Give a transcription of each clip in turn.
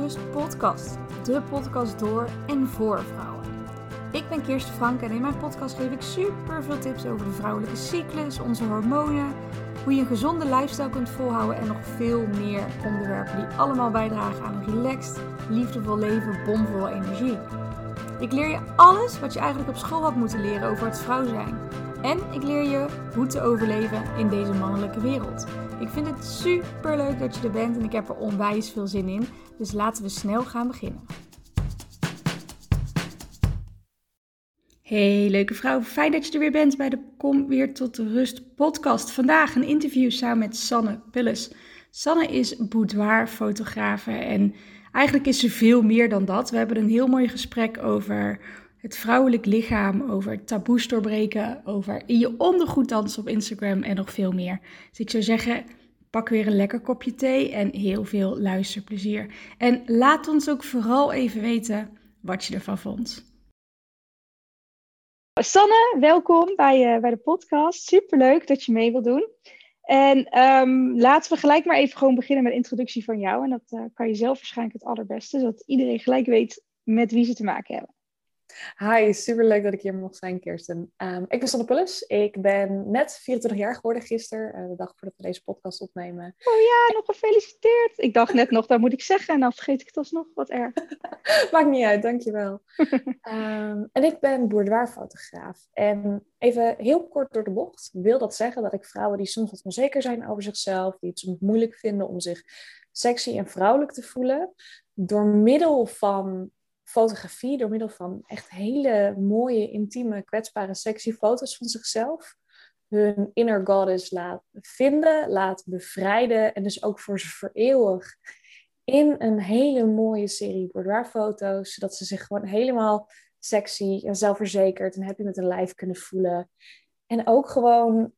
Rust podcast. De podcast door en voor vrouwen. Ik ben Kirsten Frank en in mijn podcast geef ik super veel tips over de vrouwelijke cyclus, onze hormonen, hoe je een gezonde lifestyle kunt volhouden en nog veel meer onderwerpen die allemaal bijdragen aan een relaxed, liefdevol leven, bomvol energie. Ik leer je alles wat je eigenlijk op school had moeten leren over het vrouw zijn. En ik leer je hoe te overleven in deze mannelijke wereld. Ik vind het super leuk dat je er bent en ik heb er onwijs veel zin in. Dus laten we snel gaan beginnen. Hey leuke vrouw, fijn dat je er weer bent bij de Kom weer tot de rust podcast. Vandaag een interview samen met Sanne Pulles. Sanne is boudoirfotografe en eigenlijk is ze veel meer dan dat. We hebben een heel mooi gesprek over het vrouwelijk lichaam, over taboes doorbreken, over in je ondergoed dansen op Instagram en nog veel meer. Dus ik zou zeggen, pak weer een lekker kopje thee en heel veel luisterplezier. En laat ons ook vooral even weten wat je ervan vond. Sanne, welkom bij, uh, bij de podcast. Superleuk dat je mee wilt doen. En um, laten we gelijk maar even gewoon beginnen met de introductie van jou. En dat uh, kan je zelf waarschijnlijk het allerbeste, zodat iedereen gelijk weet met wie ze te maken hebben. Hi, super leuk dat ik hier mag zijn, Kirsten. Um, ik ben Sanne Pulles. Ik ben net 24 jaar geworden gisteren, uh, de dag voordat we deze podcast opnemen. Oh ja, nog gefeliciteerd. Ik dacht net nog, dat moet ik zeggen, en dan vergeet ik het alsnog. Wat erg. Maakt niet uit, dankjewel. um, en ik ben boudoirfotograaf. En even heel kort door de bocht, wil dat zeggen dat ik vrouwen die soms wat onzeker zijn over zichzelf, die het soms moeilijk vinden om zich sexy en vrouwelijk te voelen, door middel van fotografie door middel van echt hele mooie, intieme, kwetsbare, sexy foto's van zichzelf. Hun inner goddess laat vinden, laat bevrijden en dus ook voor ze vereeuwig in een hele mooie serie boudoirfoto's, zodat ze zich gewoon helemaal sexy en zelfverzekerd en happy met hun lijf kunnen voelen. En ook gewoon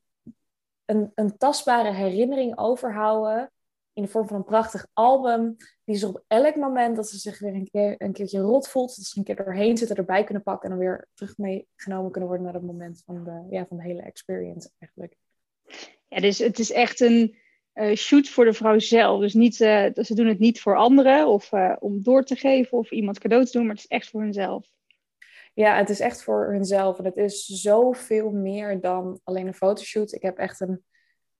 een, een tastbare herinnering overhouden in de vorm van een prachtig album. Die ze op elk moment dat ze zich weer een, keer, een keertje rot voelt, dat ze een keer doorheen zitten, erbij kunnen pakken en dan weer terug meegenomen kunnen worden naar het moment van de, ja, van de hele experience eigenlijk. Ja, dus het is echt een uh, shoot voor de vrouw zelf. Dus niet, uh, ze doen het niet voor anderen of uh, om door te geven of iemand cadeau te doen, maar het is echt voor hunzelf. Ja, het is echt voor hunzelf. En het is zoveel meer dan alleen een fotoshoot. Ik heb echt een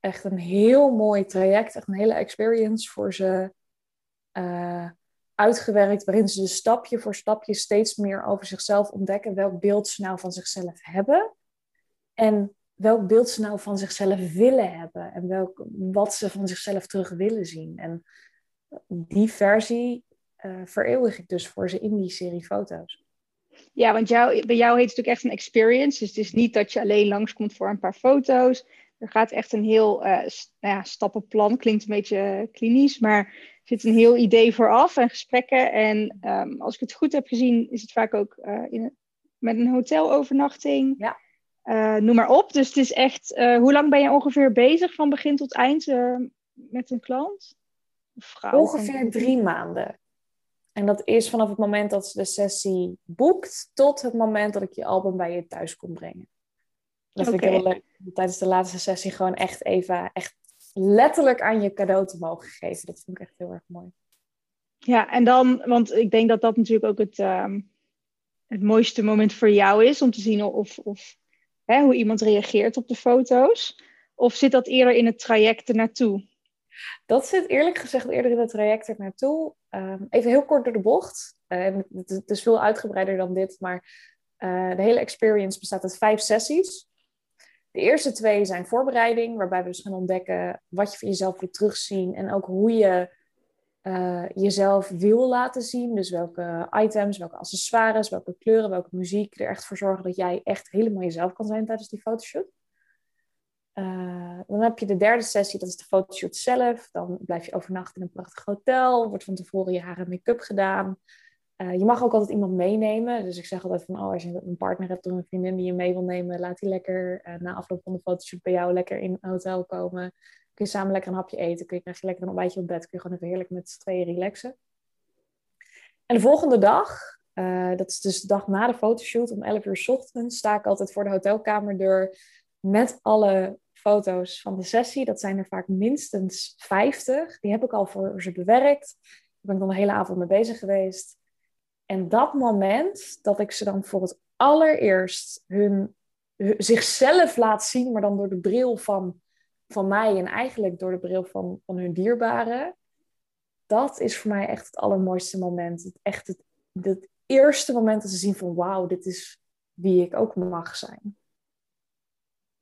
echt een heel mooi traject, echt een hele experience voor ze uh, uitgewerkt, waarin ze dus stapje voor stapje steeds meer over zichzelf ontdekken welk beeld ze nou van zichzelf hebben en welk beeld ze nou van zichzelf willen hebben en welk, wat ze van zichzelf terug willen zien. En die versie uh, vereeuwig ik dus voor ze in die serie foto's. Ja, want jou, bij jou heet het natuurlijk echt een experience. Dus het is niet dat je alleen langskomt voor een paar foto's. Er gaat echt een heel uh, nou ja, stappenplan, klinkt een beetje klinisch, maar er zit een heel idee vooraf en gesprekken. En um, als ik het goed heb gezien, is het vaak ook uh, in, met een hotelovernachting. Ja. Uh, noem maar op. Dus het is echt, hoe lang ben je ongeveer bezig van begin tot eind met een klant? Vrouw, ongeveer drie maanden. En dat is vanaf het moment dat ze de sessie boekt tot het moment dat ik je album bij je thuis kom brengen. Dat vind ik heel leuk. Tijdens de laatste sessie gewoon echt even echt letterlijk aan je cadeau te mogen geven. Dat vind ik echt heel erg mooi. Ja, en dan, want ik denk dat dat natuurlijk ook het, uh, het mooiste moment voor jou is om te zien of, of hè, hoe iemand reageert op de foto's. Of zit dat eerder in het traject ernaartoe? Dat zit eerlijk gezegd eerder in het traject ernaartoe. Um, even heel kort door de bocht. Uh, het, het, is veel uitgebreider dan dit, maar uh, de hele experience bestaat uit vijf sessies. De eerste twee zijn voorbereiding, waarbij we dus gaan ontdekken wat je van jezelf wil terugzien en ook hoe je uh, jezelf wil laten zien. Dus welke items, welke accessoires, welke kleuren, welke muziek er echt voor zorgen dat jij echt helemaal jezelf kan zijn tijdens die fotoshoot. Uh, dan heb je de derde sessie, dat is de fotoshoot zelf. Dan blijf je overnachten in een prachtig hotel. Wordt van tevoren je haar en make-up gedaan. Uh, je mag ook altijd iemand meenemen. Dus ik zeg altijd van, oh, als je een partner hebt of een vriendin die je mee wil nemen, laat die lekker uh, na afloop van de fotoshoot bij jou lekker in een hotel komen. Kun je samen lekker een hapje eten, kun je, krijg je lekker een ontbijtje op bed, kun je gewoon even heerlijk met z'n tweeën relaxen. En de volgende dag, uh, dat is dus de dag na de fotoshoot, om 11 uur s ochtends, sta ik altijd voor de hotelkamerdeur met alle foto's van de sessie. Dat zijn er vaak minstens 50. Die heb ik al voor ze bewerkt. ben ik dan de hele avond mee bezig geweest. En dat moment dat ik ze dan voor het allereerst hun, zichzelf laat zien, maar dan door de bril van, van mij en eigenlijk door de bril van, van hun dierbaren. Dat is voor mij echt het allermooiste moment. Het, echt het, eerste moment dat ze zien van wauw, dit is wie ik ook mag zijn.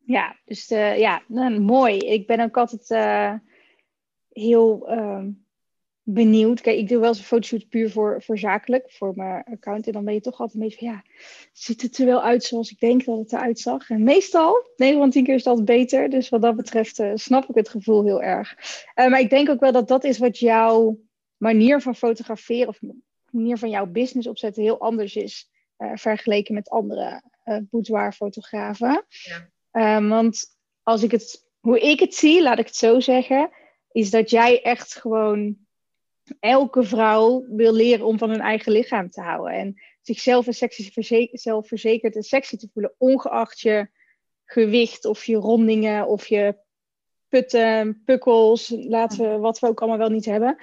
Ja, dus uh, ja, nou, mooi. Ik ben ook altijd uh, heel uh, benieuwd. Kijk, ik doe wel eens een fotoshoot puur voor, voor zakelijk, voor mijn account. En dan ben je toch altijd een beetje van, ja, ziet het er wel uit zoals ik denk dat het eruit zag? En meestal, 9 van 10 keer is dat beter. Dus wat dat betreft uh, snap ik het gevoel heel erg. maar ik denk ook wel dat dat is wat jouw manier van fotograferen of manier van jouw business opzetten heel anders is. vergeleken met andere boudoirfotografen. Ja. Want als ik het, hoe ik het zie, laat ik het zo zeggen, is dat jij echt gewoon elke vrouw wil leren om van hun eigen lichaam te houden. En zichzelf en zelfverzekerd en sexy te voelen, ongeacht je gewicht of je rondingen of je putten, pukkels, laten we, wat we ook allemaal wel niet hebben.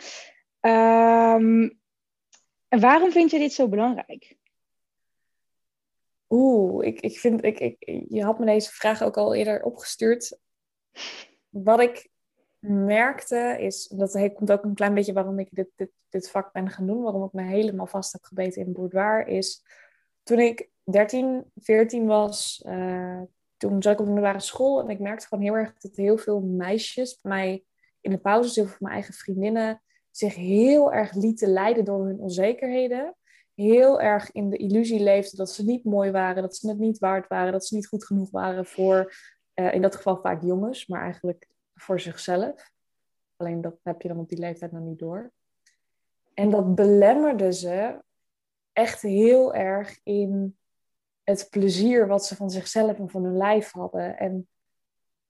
Um, en waarom vind je dit zo belangrijk? Oeh, ik, ik vind, ik, ik, je had me deze vraag ook al eerder opgestuurd. Wat ik merkte is, dat komt ook een klein beetje waarom ik dit, dit, dit vak ben gaan doen, waarom ik me helemaal vast heb gebeten in boudoir, is toen ik 13, 14 was, uh, toen zat ik op de middelbare school en ik merkte gewoon heel erg dat heel veel meisjes bij mij in de pauzes, heel veel van mijn eigen vriendinnen, zich heel erg lieten leiden door hun onzekerheden heel erg in de illusie leefden dat ze niet mooi waren, dat ze het niet waard waren, dat ze niet goed genoeg waren voor, uh, in dat geval vaak jongens, maar eigenlijk voor zichzelf. Alleen dat heb je dan op die leeftijd nog niet door. En dat belemmerde ze echt heel erg in het plezier wat ze van zichzelf en van hun lijf hadden. En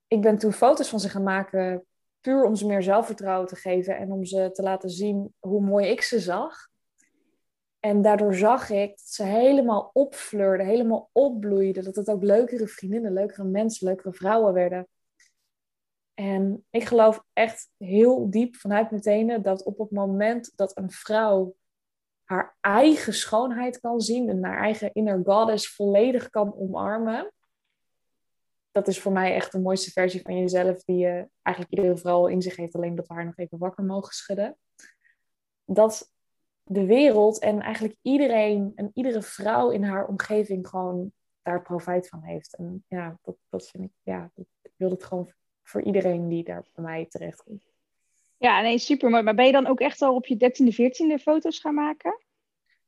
ik ben toen foto's van ze gaan maken, puur om ze meer zelfvertrouwen te geven en om ze te laten zien hoe mooi ik ze zag. En daardoor zag ik dat ze helemaal opfleurden, helemaal opbloeiden. Dat het ook leukere vriendinnen, leukere mensen, leukere vrouwen werden. En ik geloof echt heel diep vanuit meteen dat op het moment dat een vrouw haar eigen schoonheid kan zien en haar eigen inner goddess volledig kan omarmen, dat is voor mij echt de mooiste versie van jezelf die je eigenlijk iedere vrouw in zich heeft, alleen dat we haar nog even wakker mogen schudden. Dat de wereld en eigenlijk iedereen en iedere vrouw in haar omgeving gewoon daar profijt van heeft. En ja, dat, dat vind ik, ja, ik wil het gewoon voor iedereen die daar bij mij terecht komt. Ja, nee, super mooi. Maar ben je dan ook echt al op je dertiende, veertiende foto's gaan maken?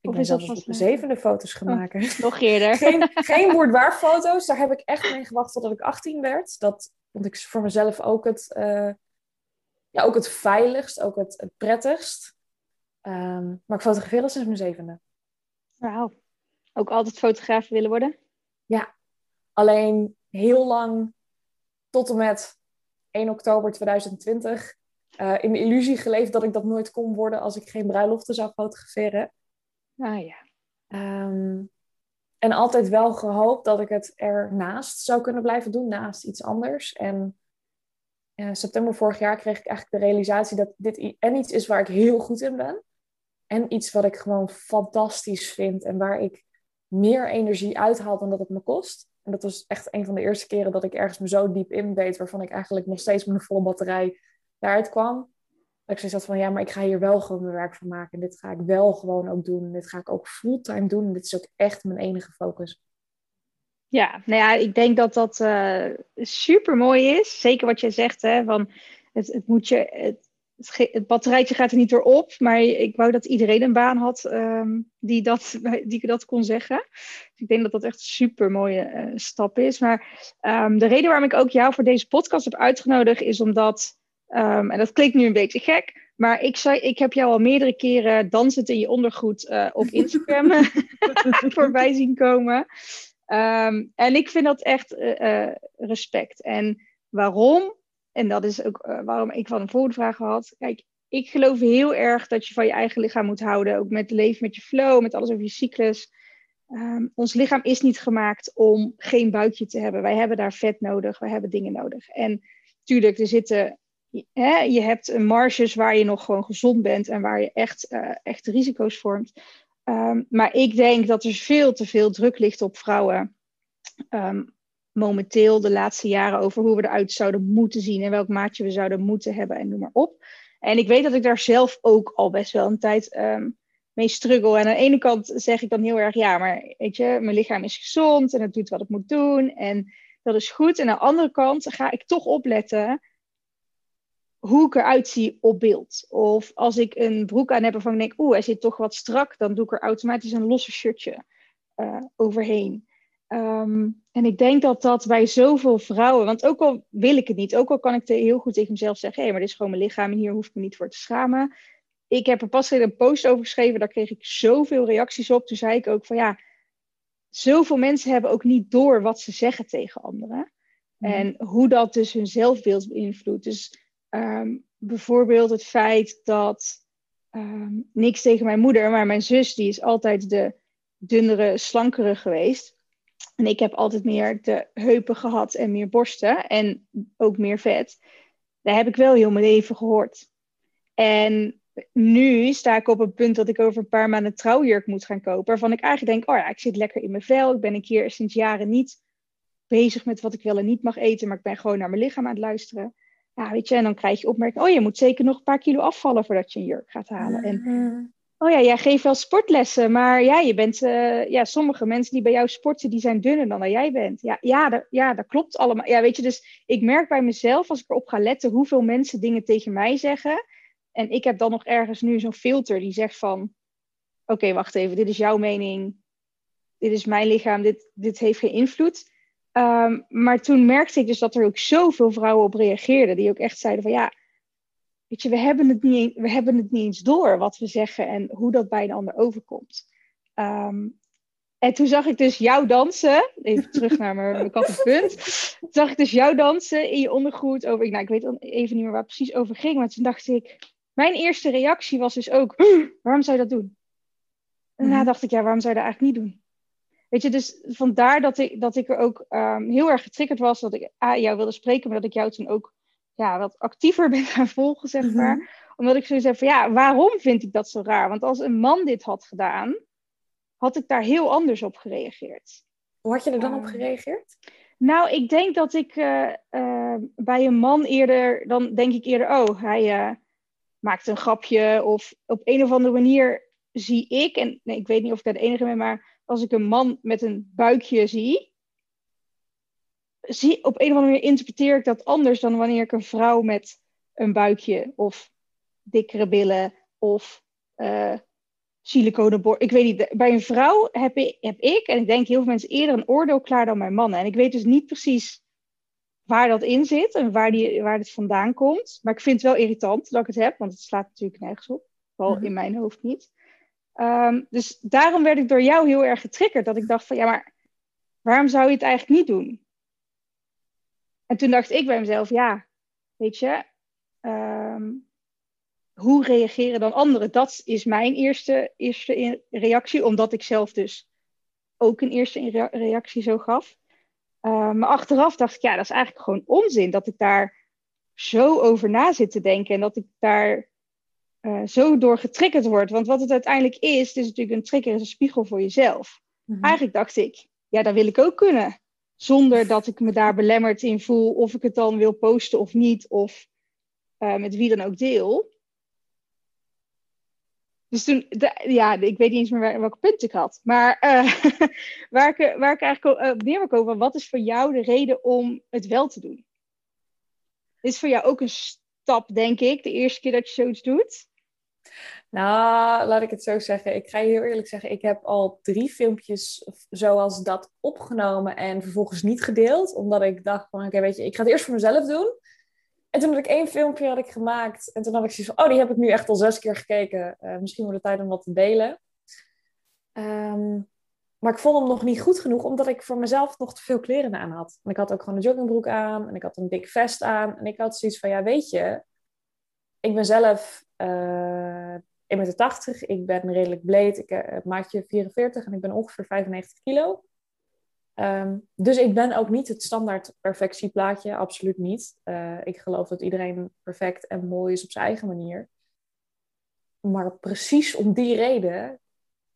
Ik of ben zelfs op mijn zevende foto's gaan oh, maken. Nog eerder. geen, geen foto's. Daar heb ik echt mee gewacht totdat ik 18 werd. Dat vond ik voor mezelf ook het, uh, ja, ook het veiligst, ook het, het prettigst. Um, maar ik fotografeer al sinds mijn zevende. Wauw. Ook altijd fotograaf willen worden? Ja. Alleen heel lang, tot en met 1 oktober 2020, uh, eh, in de illusie geleefd dat ik dat nooit kon worden als ik geen bruiloften zou fotograferen. Ah ja. Um, en altijd wel gehoopt dat ik het ernaast zou kunnen blijven doen, naast iets anders. En uh, september vorig jaar kreeg ik eigenlijk de realisatie dat dit en iets is waar ik heel goed in ben. En iets wat ik gewoon fantastisch vind en waar ik meer energie uithaal dan dat het me kost. En dat was echt een van de eerste keren dat ik ergens me zo diep inbeet, waarvan ik eigenlijk nog steeds met een volle batterij daaruit kwam. Dat ik zoiets had van, ja, maar ik ga hier wel gewoon mijn werk van maken. En dit ga ik wel gewoon ook doen. En dit ga ik ook fulltime doen. En dit is ook echt mijn enige focus. Ja, nou ja, ik denk dat dat uh, super mooi is. Zeker wat jij zegt, hè, van het, het moet je, het, het batterijtje gaat er niet door op, maar ik wou dat iedereen een baan had um, die, dat, die dat kon zeggen. Dus ik denk dat dat echt een super mooie uh, stap is. Maar um, de reden waarom ik ook jou voor deze podcast heb uitgenodigd is omdat, um, en dat klinkt nu een beetje gek, maar ik, zei, ik heb jou al meerdere keren dansend in je ondergoed uh, op Instagram voorbij zien komen. en ik vind dat echt uh, respect. En waarom? En dat is ook uh, waarom ik van een voorvraag had. Kijk, ik geloof heel erg dat je van je eigen lichaam moet houden. Ook met leven met je flow, met alles over je cyclus. Um, ons lichaam is niet gemaakt om geen buikje te hebben. Wij hebben daar vet nodig, wij hebben dingen nodig. En tuurlijk, er zitten hè, je hebt marges waar je nog gewoon gezond bent en waar je echt, uh, echt risico's vormt. Um, maar ik denk dat er veel te veel druk ligt op vrouwen. Um, momenteel de laatste jaren over hoe we eruit zouden moeten zien en welk maatje we zouden moeten hebben en noem maar op. En ik weet dat ik daar zelf ook al best wel een tijd um, mee struggle. En aan de ene kant zeg ik dan heel erg, ja, maar weet je, mijn lichaam is gezond en het doet wat het moet doen en dat is goed. En aan de andere kant ga ik toch opletten hoe ik eruit zie op beeld. Of als ik een broek aan heb waarvan ik denk, oeh, hij zit toch wat strak, dan doe ik er automatisch een losse shirtje uh, overheen. Um, en ik denk dat dat bij zoveel vrouwen, want ook al wil ik het niet, ook al kan ik heel goed tegen mezelf zeggen, hé, hey, maar dit is gewoon mijn lichaam en hier hoef ik me niet voor te schamen. Ik heb er pas een post over geschreven, daar kreeg ik zoveel reacties op. Toen zei ik ook van ja, zoveel mensen hebben ook niet door wat ze zeggen tegen anderen. Mm. En hoe dat dus hun zelfbeeld beïnvloedt. Dus um, bijvoorbeeld het feit dat um, niks tegen mijn moeder, maar mijn zus, die is altijd de dunnere, slankere geweest. En ik heb altijd meer de heupen gehad en meer borsten en ook meer vet. Daar heb ik wel heel mijn leven gehoord. En nu sta ik op een punt dat ik over een paar maanden trouwjurk moet gaan kopen. Waarvan ik eigenlijk denk, oh ja, ik zit lekker in mijn vel. Ik ben een keer sinds jaren niet bezig met wat ik wel en niet mag eten. Maar ik ben gewoon naar mijn lichaam aan het luisteren. Ja, weet je, en dan krijg je opmerking, oh je moet zeker nog een paar kilo afvallen voordat je een jurk gaat halen. En mm-hmm. Oh ja, jij geeft wel sportlessen, maar ja, je bent, uh, ja, sommige mensen die bij jou sporten, die zijn dunner dan dat jij bent. Ja, ja, dat, ja, dat klopt allemaal. Ja, weet je, dus ik merk bij mezelf, als ik erop ga letten, hoeveel mensen dingen tegen mij zeggen. En ik heb dan nog ergens nu zo'n filter die zegt van, oké, wacht even, dit is jouw mening, dit is mijn lichaam, dit, dit heeft geen invloed. Um, maar toen merkte ik dus dat er ook zoveel vrouwen op reageerden, die ook echt zeiden van ja, weet je, we hebben het niet, we hebben het niet eens door wat we zeggen en hoe dat bij een ander overkomt. Um, en toen zag ik dus jou dansen, even terug naar mijn, kattenpunt. Toen zag ik dus jou dansen in je ondergoed over, nou ik weet even niet meer waar het precies over ging, maar toen dacht ik, mijn eerste reactie was dus ook, waarom zou je dat doen? En daarna mhm. dacht ik, ja, waarom zou je dat eigenlijk niet doen? Weet je, dus vandaar dat ik, dat ik er ook um, heel erg getriggerd was. Dat ik ah, jou wilde spreken, maar dat ik jou toen ook ja, wat actiever ben gaan volgen, zeg mhm. maar. Omdat ik zoiets heb van, ja, waarom vind ik dat zo raar? Want als een man dit had gedaan, had ik daar heel anders op gereageerd. Hoe had je er dan op ehm, gereageerd? Nou, ik denk dat ik uh, uh, bij een man eerder, dan denk ik eerder, oh, hij uh, maakt een grapje. Of op een of andere manier zie ik, en nee, ik weet niet of ik daar de enige ben, maar als ik een man met een buikje zie, zie op een of andere manier interpreteer ik dat anders dan wanneer ik een vrouw met een buikje of dikkere billen of uh, siliconenbord. Ik weet niet, bij een vrouw heb ik, heb ik, en ik denk heel veel mensen, eerder een oordeel klaar dan mijn mannen. En ik weet dus niet precies waar dat in zit en waar, die, waar het vandaan komt. Maar ik vind het wel irritant dat ik het heb, want het slaat natuurlijk nergens op. Vooral mhm. in mijn hoofd niet. Um, dus daarom werd ik door jou heel erg getriggerd. Dat ik dacht van, ja, maar waarom zou je het eigenlijk niet doen? En toen dacht ik bij mezelf, ja, weet je, um, hoe reageren dan anderen? Dat is mijn eerste, eerste reactie, omdat ik zelf dus ook een eerste reactie zo gaf. Uh, maar achteraf dacht ik, ja, dat is eigenlijk gewoon onzin dat ik daar zo over na zit te denken en dat ik daar uh, zo door getriggerd wordt. Want wat het uiteindelijk is, het is natuurlijk een trigger, is een spiegel voor jezelf. Mhm. Eigenlijk dacht ik, ja, dat wil ik ook kunnen. Zonder dat ik me daar belemmerd in voel of ik het dan wil posten of niet, of uh, met wie dan ook deel. Dus toen, ja, ik weet niet eens meer welk punt ik had. Maar uh, waar, ik, waar ik eigenlijk op neer wil komen, wat is voor jou de reden om het wel te doen? Is voor jou ook een stap, denk ik, de eerste keer dat je zoiets doet. Nou, laat ik het zo zeggen. Ik ga je heel eerlijk zeggen, ik heb al drie filmpjes zoals dat opgenomen en vervolgens niet gedeeld. Omdat ik dacht van, oké, weet je, ik ga het eerst voor mezelf doen. En toen had ik één filmpje had ik gemaakt. En toen had ik zoiets van, oh, die heb ik nu echt al zes keer gekeken. Uh, misschien wordt het tijd om wat te delen. Ehm, maar ik vond hem nog niet goed genoeg, omdat ik voor mezelf nog te veel kleren aan had. En ik had ook gewoon een joggingbroek aan en ik had een dik vest aan. En ik had zoiets van, ja, weet je, ik ben zelf eh, 1,80 Ik ben redelijk bleed. Ik uh, maatje 44 en ik ben ongeveer 95 kilo. Ehm, dus ik ben ook niet het standaard perfectieplaatje, absoluut niet. Uh, ik geloof dat iedereen perfect en mooi is op zijn eigen manier. Maar precies om die reden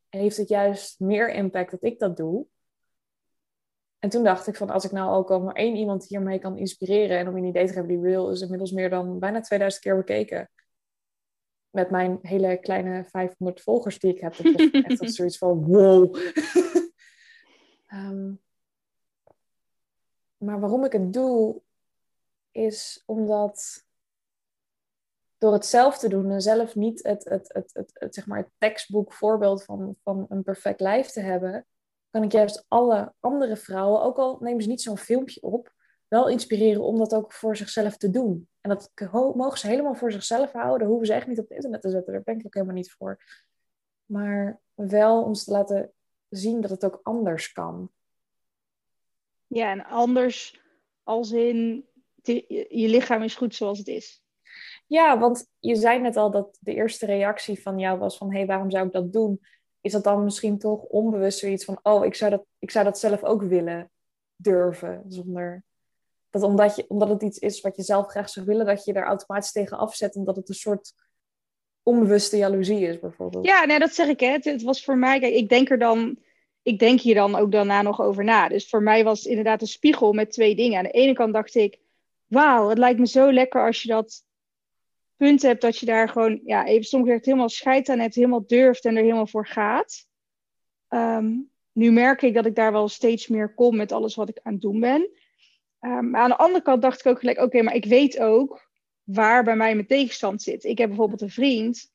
heeft het juist meer impact dat ik dat doe. En toen dacht ik van als ik nou ook al maar één iemand hiermee kan inspireren en om een idee te hebben, die reel is inmiddels meer dan bijna 2000 keer bekeken. Met mijn hele kleine 500 volgers die ik heb. Dat was echt zoiets van wow. um, maar waarom ik het doe, is omdat door het zelf te doen en zelf niet het, het, het, het, het, zeg maar het tekstboek voorbeeld van, van een perfect lijf te hebben, kan ik juist alle andere vrouwen, ook al nemen ze niet zo'n filmpje op, wel inspireren om dat ook voor zichzelf te doen. En dat mogen ze helemaal voor zichzelf houden. Hoeven ze echt niet op het internet te zetten. Daar ben ik ook helemaal niet voor. Maar wel om ze te laten zien dat het ook anders kan. Ja, en anders als in je lichaam is goed zoals het is. Ja, want je zei net al dat de eerste reactie van jou was van... hé, hey, waarom zou ik dat doen? Is dat dan misschien toch onbewust zoiets van... oh, ik zou dat, ik zou dat zelf ook willen durven, zonder... Dat omdat, je, omdat het iets is wat je zelf graag zou willen... dat je er automatisch tegen afzet... en dat het een soort onbewuste jaloezie is, bijvoorbeeld. Ja, nee, dat zeg ik. Hè. Het, het was voor mij... Kijk, ik denk er dan ik denk hier dan ook daarna nog over na. Dus voor mij was het inderdaad een spiegel met twee dingen. Aan de ene kant dacht ik, wauw, het lijkt me zo lekker als je dat punt hebt dat je daar gewoon, ja, even soms echt helemaal scheid aan hebt, helemaal durft en er helemaal voor gaat. Ehm, nu merk ik dat ik daar wel steeds meer kom met alles wat ik aan het doen ben. Um, maar aan de andere kant dacht ik ook gelijk, oké, maar ik weet ook waar bij mij mijn tegenstand zit. Ik heb bijvoorbeeld een vriend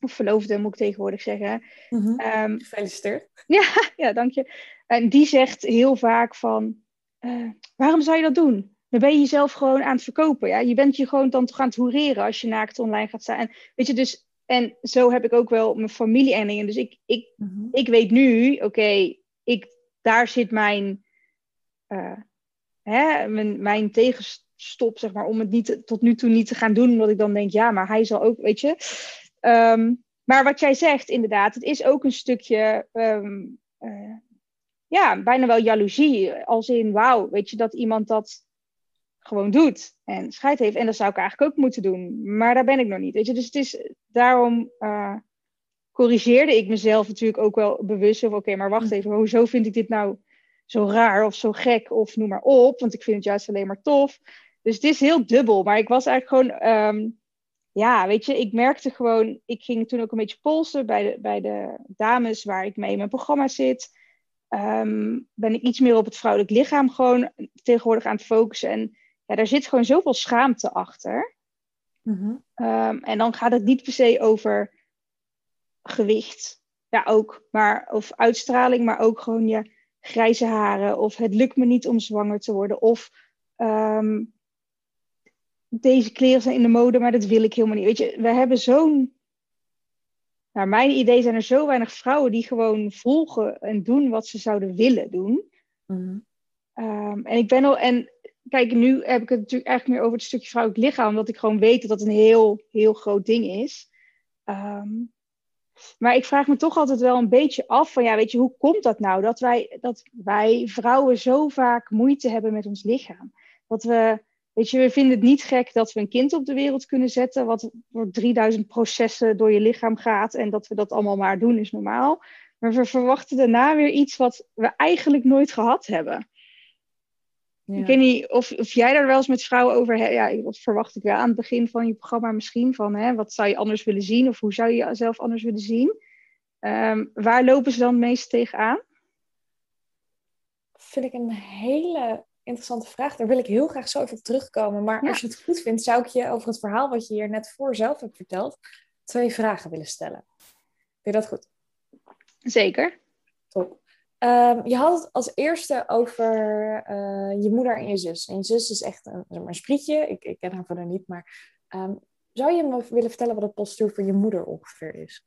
of verloofde moet ik tegenwoordig zeggen. Mm Gefeliciteerd. Ja, ja, dank je. En die zegt heel vaak van, uh, waarom zou je dat doen? Dan ben je jezelf gewoon aan het verkopen. Ja? Je bent je gewoon dan toch aan het hoereren als je naakt online gaat staan. En, weet je, dus, en zo heb ik ook wel mijn familie en dingen. Dus ik, ik, mhm. ik weet nu, oké, ik daar zit mijn, uh, hè, mijn, mijn tegenstop, zeg maar, om het niet, tot nu toe niet te gaan doen. Omdat ik dan denk, ja, maar hij zal ook, weet je. Ehm, maar wat jij zegt, inderdaad, het is ook een stukje, ehm, eh, ja, bijna wel jaloezie. Als in, wauw, weet je, dat iemand dat gewoon doet en scheid heeft. En dat zou ik eigenlijk ook moeten doen. Maar daar ben ik nog niet, weet je. Dus het is, daarom uh, corrigeerde ik mezelf natuurlijk ook wel bewust. Of oké, maar wacht hm. even, hoezo vind ik dit nou zo raar of zo gek of noem maar op. Want ik vind het juist alleen maar tof. Dus het is heel dubbel. Maar ik was eigenlijk gewoon... Ehm, ja, weet je, ik merkte gewoon, ik ging toen ook een beetje polsen bij de, bij de dames waar ik mee in mijn programma zit. Ehm, ben ik iets meer op het vrouwelijk lichaam gewoon tegenwoordig aan het focussen. En ja, daar zit gewoon zoveel schaamte achter. Mhm. Ehm, en dan gaat het niet per se over gewicht. Ja, ook. Maar, of uitstraling, maar ook gewoon je grijze haren. Of het lukt me niet om zwanger te worden. Of ehm, deze kleren zijn in de mode, maar dat wil ik helemaal niet. Weet je, we hebben zo'n. Naar mijn idee zijn er zo weinig vrouwen die gewoon volgen en doen wat ze zouden willen doen. Mhm. Ehm, en ik ben al. En kijk, nu heb ik het natuurlijk eigenlijk meer over het stukje vrouwelijk lichaam, omdat ik gewoon weet dat dat een heel, heel groot ding is. Ehm, maar ik vraag me toch altijd wel een beetje af van, ja, weet je, hoe komt dat nou? Dat wij, dat wij vrouwen zo vaak moeite hebben met ons lichaam. Dat we Weet je, we vinden het niet gek dat we een kind op de wereld kunnen zetten, wat door 3000 processen door je lichaam gaat en dat we dat allemaal maar doen is normaal. Maar we verwachten daarna weer iets wat we eigenlijk nooit gehad hebben. Ja. Ik weet niet of, of jij daar wel eens met vrouwen over hebt. Ja, dat verwacht ik wel aan het begin van je programma misschien. Van hè, wat zou je anders willen zien? Of hoe zou je jezelf anders willen zien? Um, waar lopen ze dan het meest tegenaan? Vind ik een hele interessante vraag. Daar wil ik heel graag zo even op terugkomen. Maar als je het goed vindt, zou ik je over het verhaal wat je hier net voor zelf hebt verteld, twee vragen willen stellen. Vind je dat goed? Zeker. Top. Ehm, je had het als eerste over eh, je moeder en je zus. En je zus is echt een, een sprietje. Ik, ik ken haar verder niet, maar um, zou je me willen vertellen wat het postuur van je moeder ongeveer is?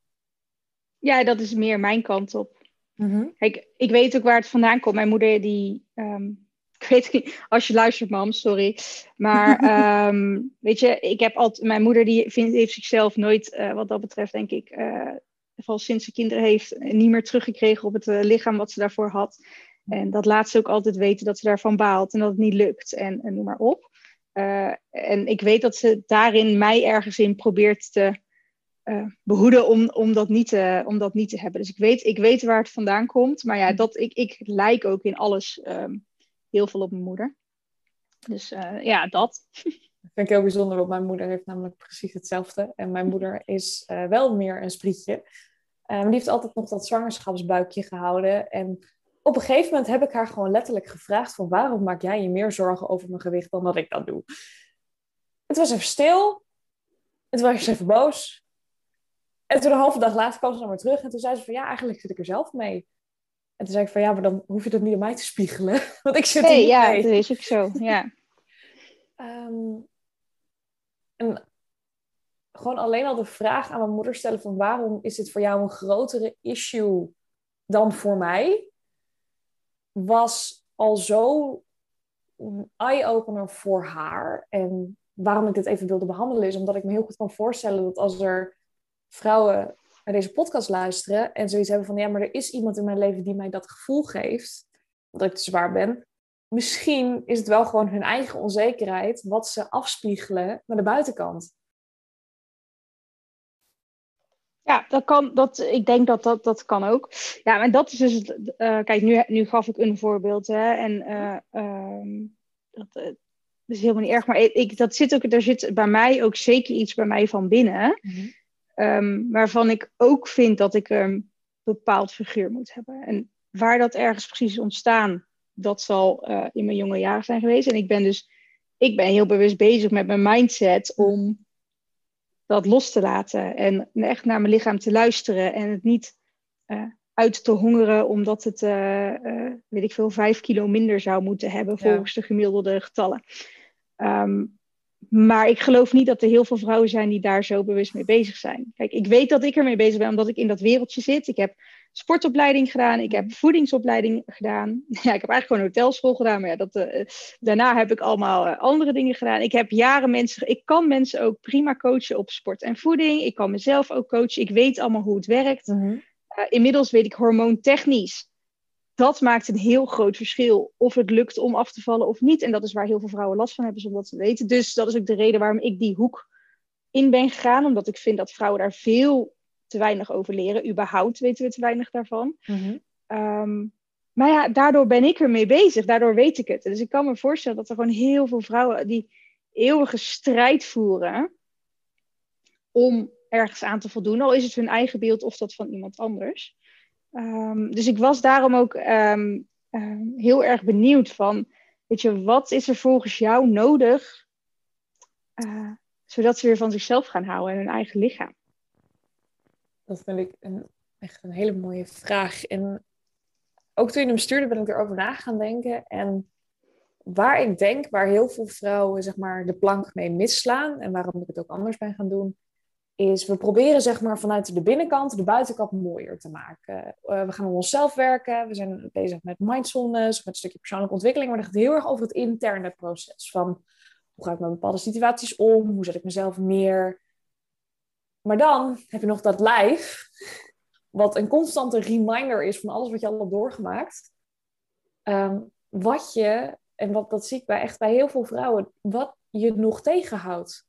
Ja, dat is meer mijn kant op. Mm Kijk, ik weet ook waar het vandaan komt. Mijn moeder die ehm, ik weet niet, als je luistert, mam, sorry. Maar ehm, weet je, ik heb altijd, mijn moeder die vindt, heeft zichzelf nooit, uh, wat dat betreft, denk ik, uh, sinds ze kinderen heeft, niet meer teruggekregen op het uh, lichaam wat ze daarvoor had. En dat laat ze ook altijd weten dat ze daarvan baalt en dat het niet lukt en, en noem maar op. Uh, en ik weet dat ze daarin mij ergens in probeert te uh, behoeden om, om, dat niet te, om dat niet te hebben. Dus ik weet, ik weet waar het vandaan komt. Maar ja, dat, ik, ik lijk ook in alles um, heel veel op mijn moeder. Dus uh, ja, dat. Dat vind ik heel bijzonder, want mijn moeder heeft namelijk precies hetzelfde. En mijn moeder is uh, wel meer een sprietje. Um, die heeft altijd nog dat zwangerschapsbuikje gehouden. En op een gegeven moment heb ik haar gewoon letterlijk gevraagd van waarom maak jij je meer zorgen over mijn gewicht dan dat ik dat doe? Het was even stil. Het was even boos. En toen een halve dag later kwam ze naar me terug. En toen zei ze van ja, eigenlijk zit ik er zelf mee. En toen zei ik van ja, maar dan hoef je dat niet aan mij te spiegelen. Want ik zit er niet ja, mee. dat is ook zo. Ja. um, en gewoon alleen al de vraag aan mijn moeder stellen van waarom is dit voor jou een grotere issue dan voor mij? Was al zo een eye-opener voor haar. En waarom ik dit even wilde behandelen is omdat ik me heel goed kan voorstellen dat als er vrouwen naar deze podcast luisteren en zoiets hebben van ja, maar er is iemand in mijn leven die mij dat gevoel geeft, dat ik te zwaar ben. Misschien is het wel gewoon hun eigen onzekerheid wat ze afspiegelen naar de buitenkant. Ja, dat kan, dat, ik denk dat dat, dat kan ook. Ja, en dat is dus het. Uh, kijk, nu, nu gaf ik een voorbeeld. Hè, en uh, uh, dat, uh, is helemaal niet erg. Maar ik, dat zit ook, er zit bij mij ook zeker iets bij mij van binnen. Mm-hmm. Um, waarvan ik ook vind dat ik een bepaald figuur moet hebben. En waar dat ergens precies is ontstaan, dat zal uh, in mijn jonge jaren zijn geweest. En ik ben dus ik ben heel bewust bezig met mijn mindset om dat los te laten. En echt naar mijn lichaam te luisteren. En het niet uh, uit te hongeren omdat het, uh, weet ik veel, vijf kilo minder zou moeten hebben volgens ja. de gemiddelde getallen. Um, maar ik geloof niet dat er heel veel vrouwen zijn die daar zo bewust mee bezig zijn. Kijk, ik weet dat ik ermee bezig ben omdat ik in dat wereldje zit. Ik heb sportopleiding gedaan, ik heb voedingsopleiding gedaan. Ja, ik heb eigenlijk gewoon hotelschool gedaan, maar ja, dat, uh, daarna heb ik allemaal uh, andere dingen gedaan. Ik heb jaren mensen, ik kan mensen ook prima coachen op sport en voeding. Ik kan mezelf ook coachen. Ik weet allemaal hoe het werkt. Mhm. Uh, inmiddels weet ik hormoontechnisch dat maakt een heel groot verschil of het lukt om af te vallen of niet. En dat is waar heel veel vrouwen last van hebben, zonder dat ze weten. Dus dat is ook de reden waarom ik die hoek in ben gegaan. Omdat ik vind dat vrouwen daar veel te weinig over leren. Überhaupt weten we te weinig daarvan. Mm-hmm. Um, maar ja, daardoor ben ik ermee bezig. Daardoor weet ik het. Dus ik kan me voorstellen dat er gewoon heel veel vrouwen die eeuwige strijd voeren om ergens aan te voldoen. Al is het hun eigen beeld of dat van iemand anders. Um, dus ik was daarom ook um, um, heel erg benieuwd van, weet je, wat is er volgens jou nodig, uh, zodat ze weer van zichzelf gaan houden en hun eigen lichaam? Dat vind ik een, echt een hele mooie vraag. En ook toen je hem stuurde, ben ik erover na gaan denken. En waar ik denk, waar heel veel vrouwen zeg maar, de plank mee misslaan, en waarom ik het ook anders ben gaan doen, is we proberen zeg maar vanuit de binnenkant de buitenkant mooier te maken. Uh, we gaan aan onszelf werken, we zijn bezig met mindfulness, met een stukje persoonlijke ontwikkeling, maar dat gaat heel erg over het interne proces van hoe ga ik met bepaalde situaties om, hoe zet ik mezelf neer. Maar dan heb je nog dat lijf, wat een constante reminder is van alles wat je al hebt doorgemaakt. Um, wat je, en wat, dat zie ik bij, echt bij heel veel vrouwen, wat je nog tegenhoudt.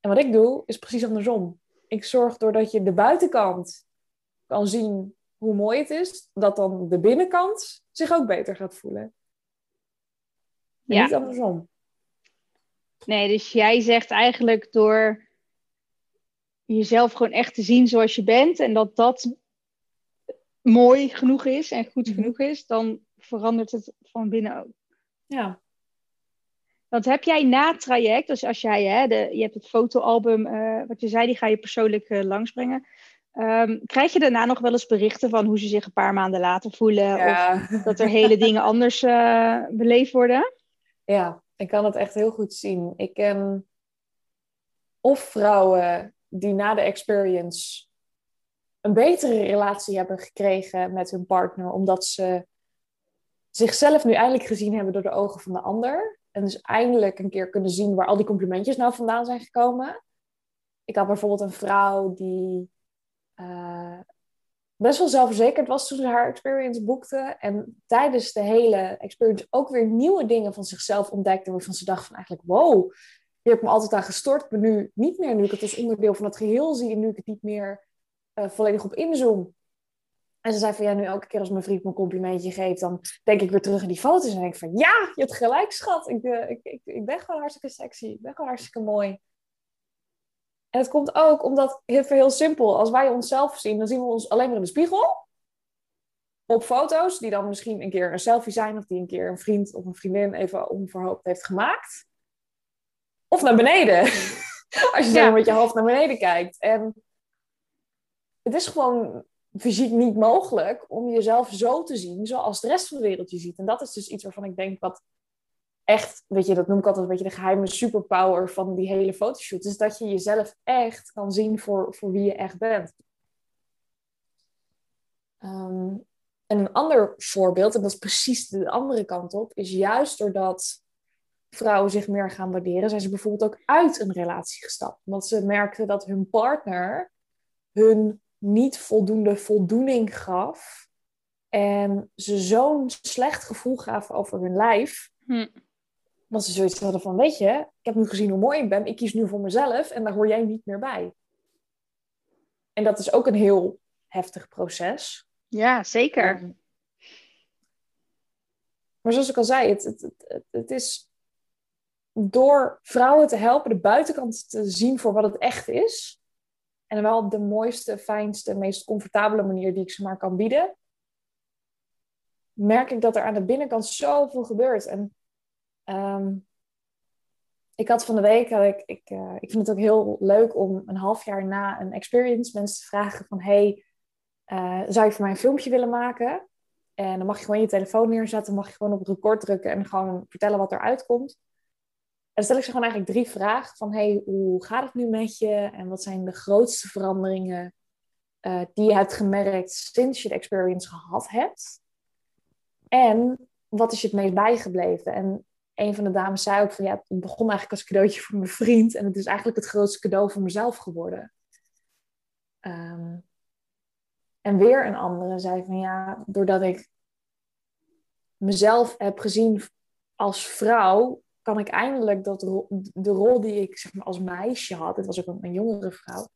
En wat ik doe, is precies andersom. Ik zorg doordat je de buitenkant kan zien hoe mooi het is, dat dan de binnenkant zich ook beter gaat voelen. En Ja. niet andersom. Nee, dus jij zegt eigenlijk door jezelf gewoon echt te zien zoals je bent en dat dat mooi genoeg is en goed Mhm. genoeg is, dan verandert het van binnen ook. Ja. Want heb jij na het traject, dus als jij, hè, de, je hebt het fotoalbum, eh, wat je zei, die ga je persoonlijk eh, langsbrengen. Ehm, krijg je daarna nog wel eens berichten van hoe ze zich een paar maanden later voelen? Of dat er hele dingen anders eh, beleefd worden? ja, ik kan het echt heel goed zien. Ik ken of vrouwen die na de experience een betere relatie hebben gekregen met hun partner, omdat ze zichzelf nu eindelijk gezien hebben door de ogen van de ander. En dus eindelijk een keer kunnen zien waar al die complimentjes nou vandaan zijn gekomen. Ik had bijvoorbeeld een vrouw die. eh, best wel zelfverzekerd was toen ze haar experience boekte. En tijdens de hele experience ook weer nieuwe dingen van zichzelf ontdekte. Waarvan ze dacht van eigenlijk, wow, hier heb ik me altijd aan gestort. Maar nu niet meer, nu ik het als onderdeel van het geheel zie. En nu ik het niet meer uh, volledig op inzoom. En ze zei van ja, nu elke keer als mijn vriend me een complimentje geeft, dan denk ik weer terug in die foto's en denk ik van ja, je hebt gelijk, schat. Ik, uh, ik, ik, ik ben gewoon hartstikke sexy. Ik ben gewoon hartstikke mooi. En het komt ook omdat, even heel simpel, als wij onszelf zien, dan zien we ons alleen maar in de spiegel. Op foto's, die dan misschien een keer een selfie zijn, of die een keer een vriend of een vriendin even onverhoopt heeft gemaakt. Of naar beneden. als je ja. met je hoofd naar beneden kijkt. En het is gewoon fysiek niet mogelijk om jezelf zo te zien zoals de rest van de wereld je ziet. En dat is dus iets waarvan ik denk wat echt, weet je, dat noem ik altijd een beetje de geheime superpower van die hele fotoshoot. Is dat je jezelf echt kan zien voor, voor wie je echt bent. Ehm, en een ander voorbeeld, en dat is precies de andere kant op, is juist doordat vrouwen zich meer gaan waarderen, zijn ze bijvoorbeeld ook uit een relatie gestapt. Omdat ze merkten dat hun partner hun niet voldoende voldoening gaf. En ze zo'n slecht gevoel gaven over hun lijf. Hm. Dat ze zoiets hadden van, weet je, ik heb nu gezien hoe mooi ik ben. Ik kies nu voor mezelf en daar hoor jij niet meer bij. En dat is ook een heel heftig proces. Ja, zeker. maar zoals ik al zei, het, het, het, het is door vrouwen te helpen de buitenkant te zien voor wat het echt is en wel op de mooiste, fijnste, meest comfortabele manier die ik ze maar kan bieden. Merk ik dat er aan de binnenkant zoveel gebeurt. En ehm, ik had van de week, ik, ik, uh, ik vind het ook heel leuk om een half jaar na een experience mensen te vragen van hey, uh, zou je voor mij een filmpje willen maken? En dan mag je gewoon je telefoon neerzetten, mag je gewoon op record drukken en gewoon vertellen wat eruit komt dan stel ik ze gewoon eigenlijk drie vragen van, hey, hoe gaat het nu met je? En wat zijn de grootste veranderingen uh, die je hebt gemerkt sinds je de experience gehad hebt? En wat is je het meest bijgebleven? En een van de dames zei ook van, ja, het begon eigenlijk als cadeautje voor mijn vriend. En het is eigenlijk het grootste cadeau voor mezelf geworden. Um, en weer een andere zei van, ja, doordat ik mezelf heb gezien als vrouw, kan ik eindelijk dat de rol die ik zeg maar, als meisje had, het was ook een, jongere vrouw,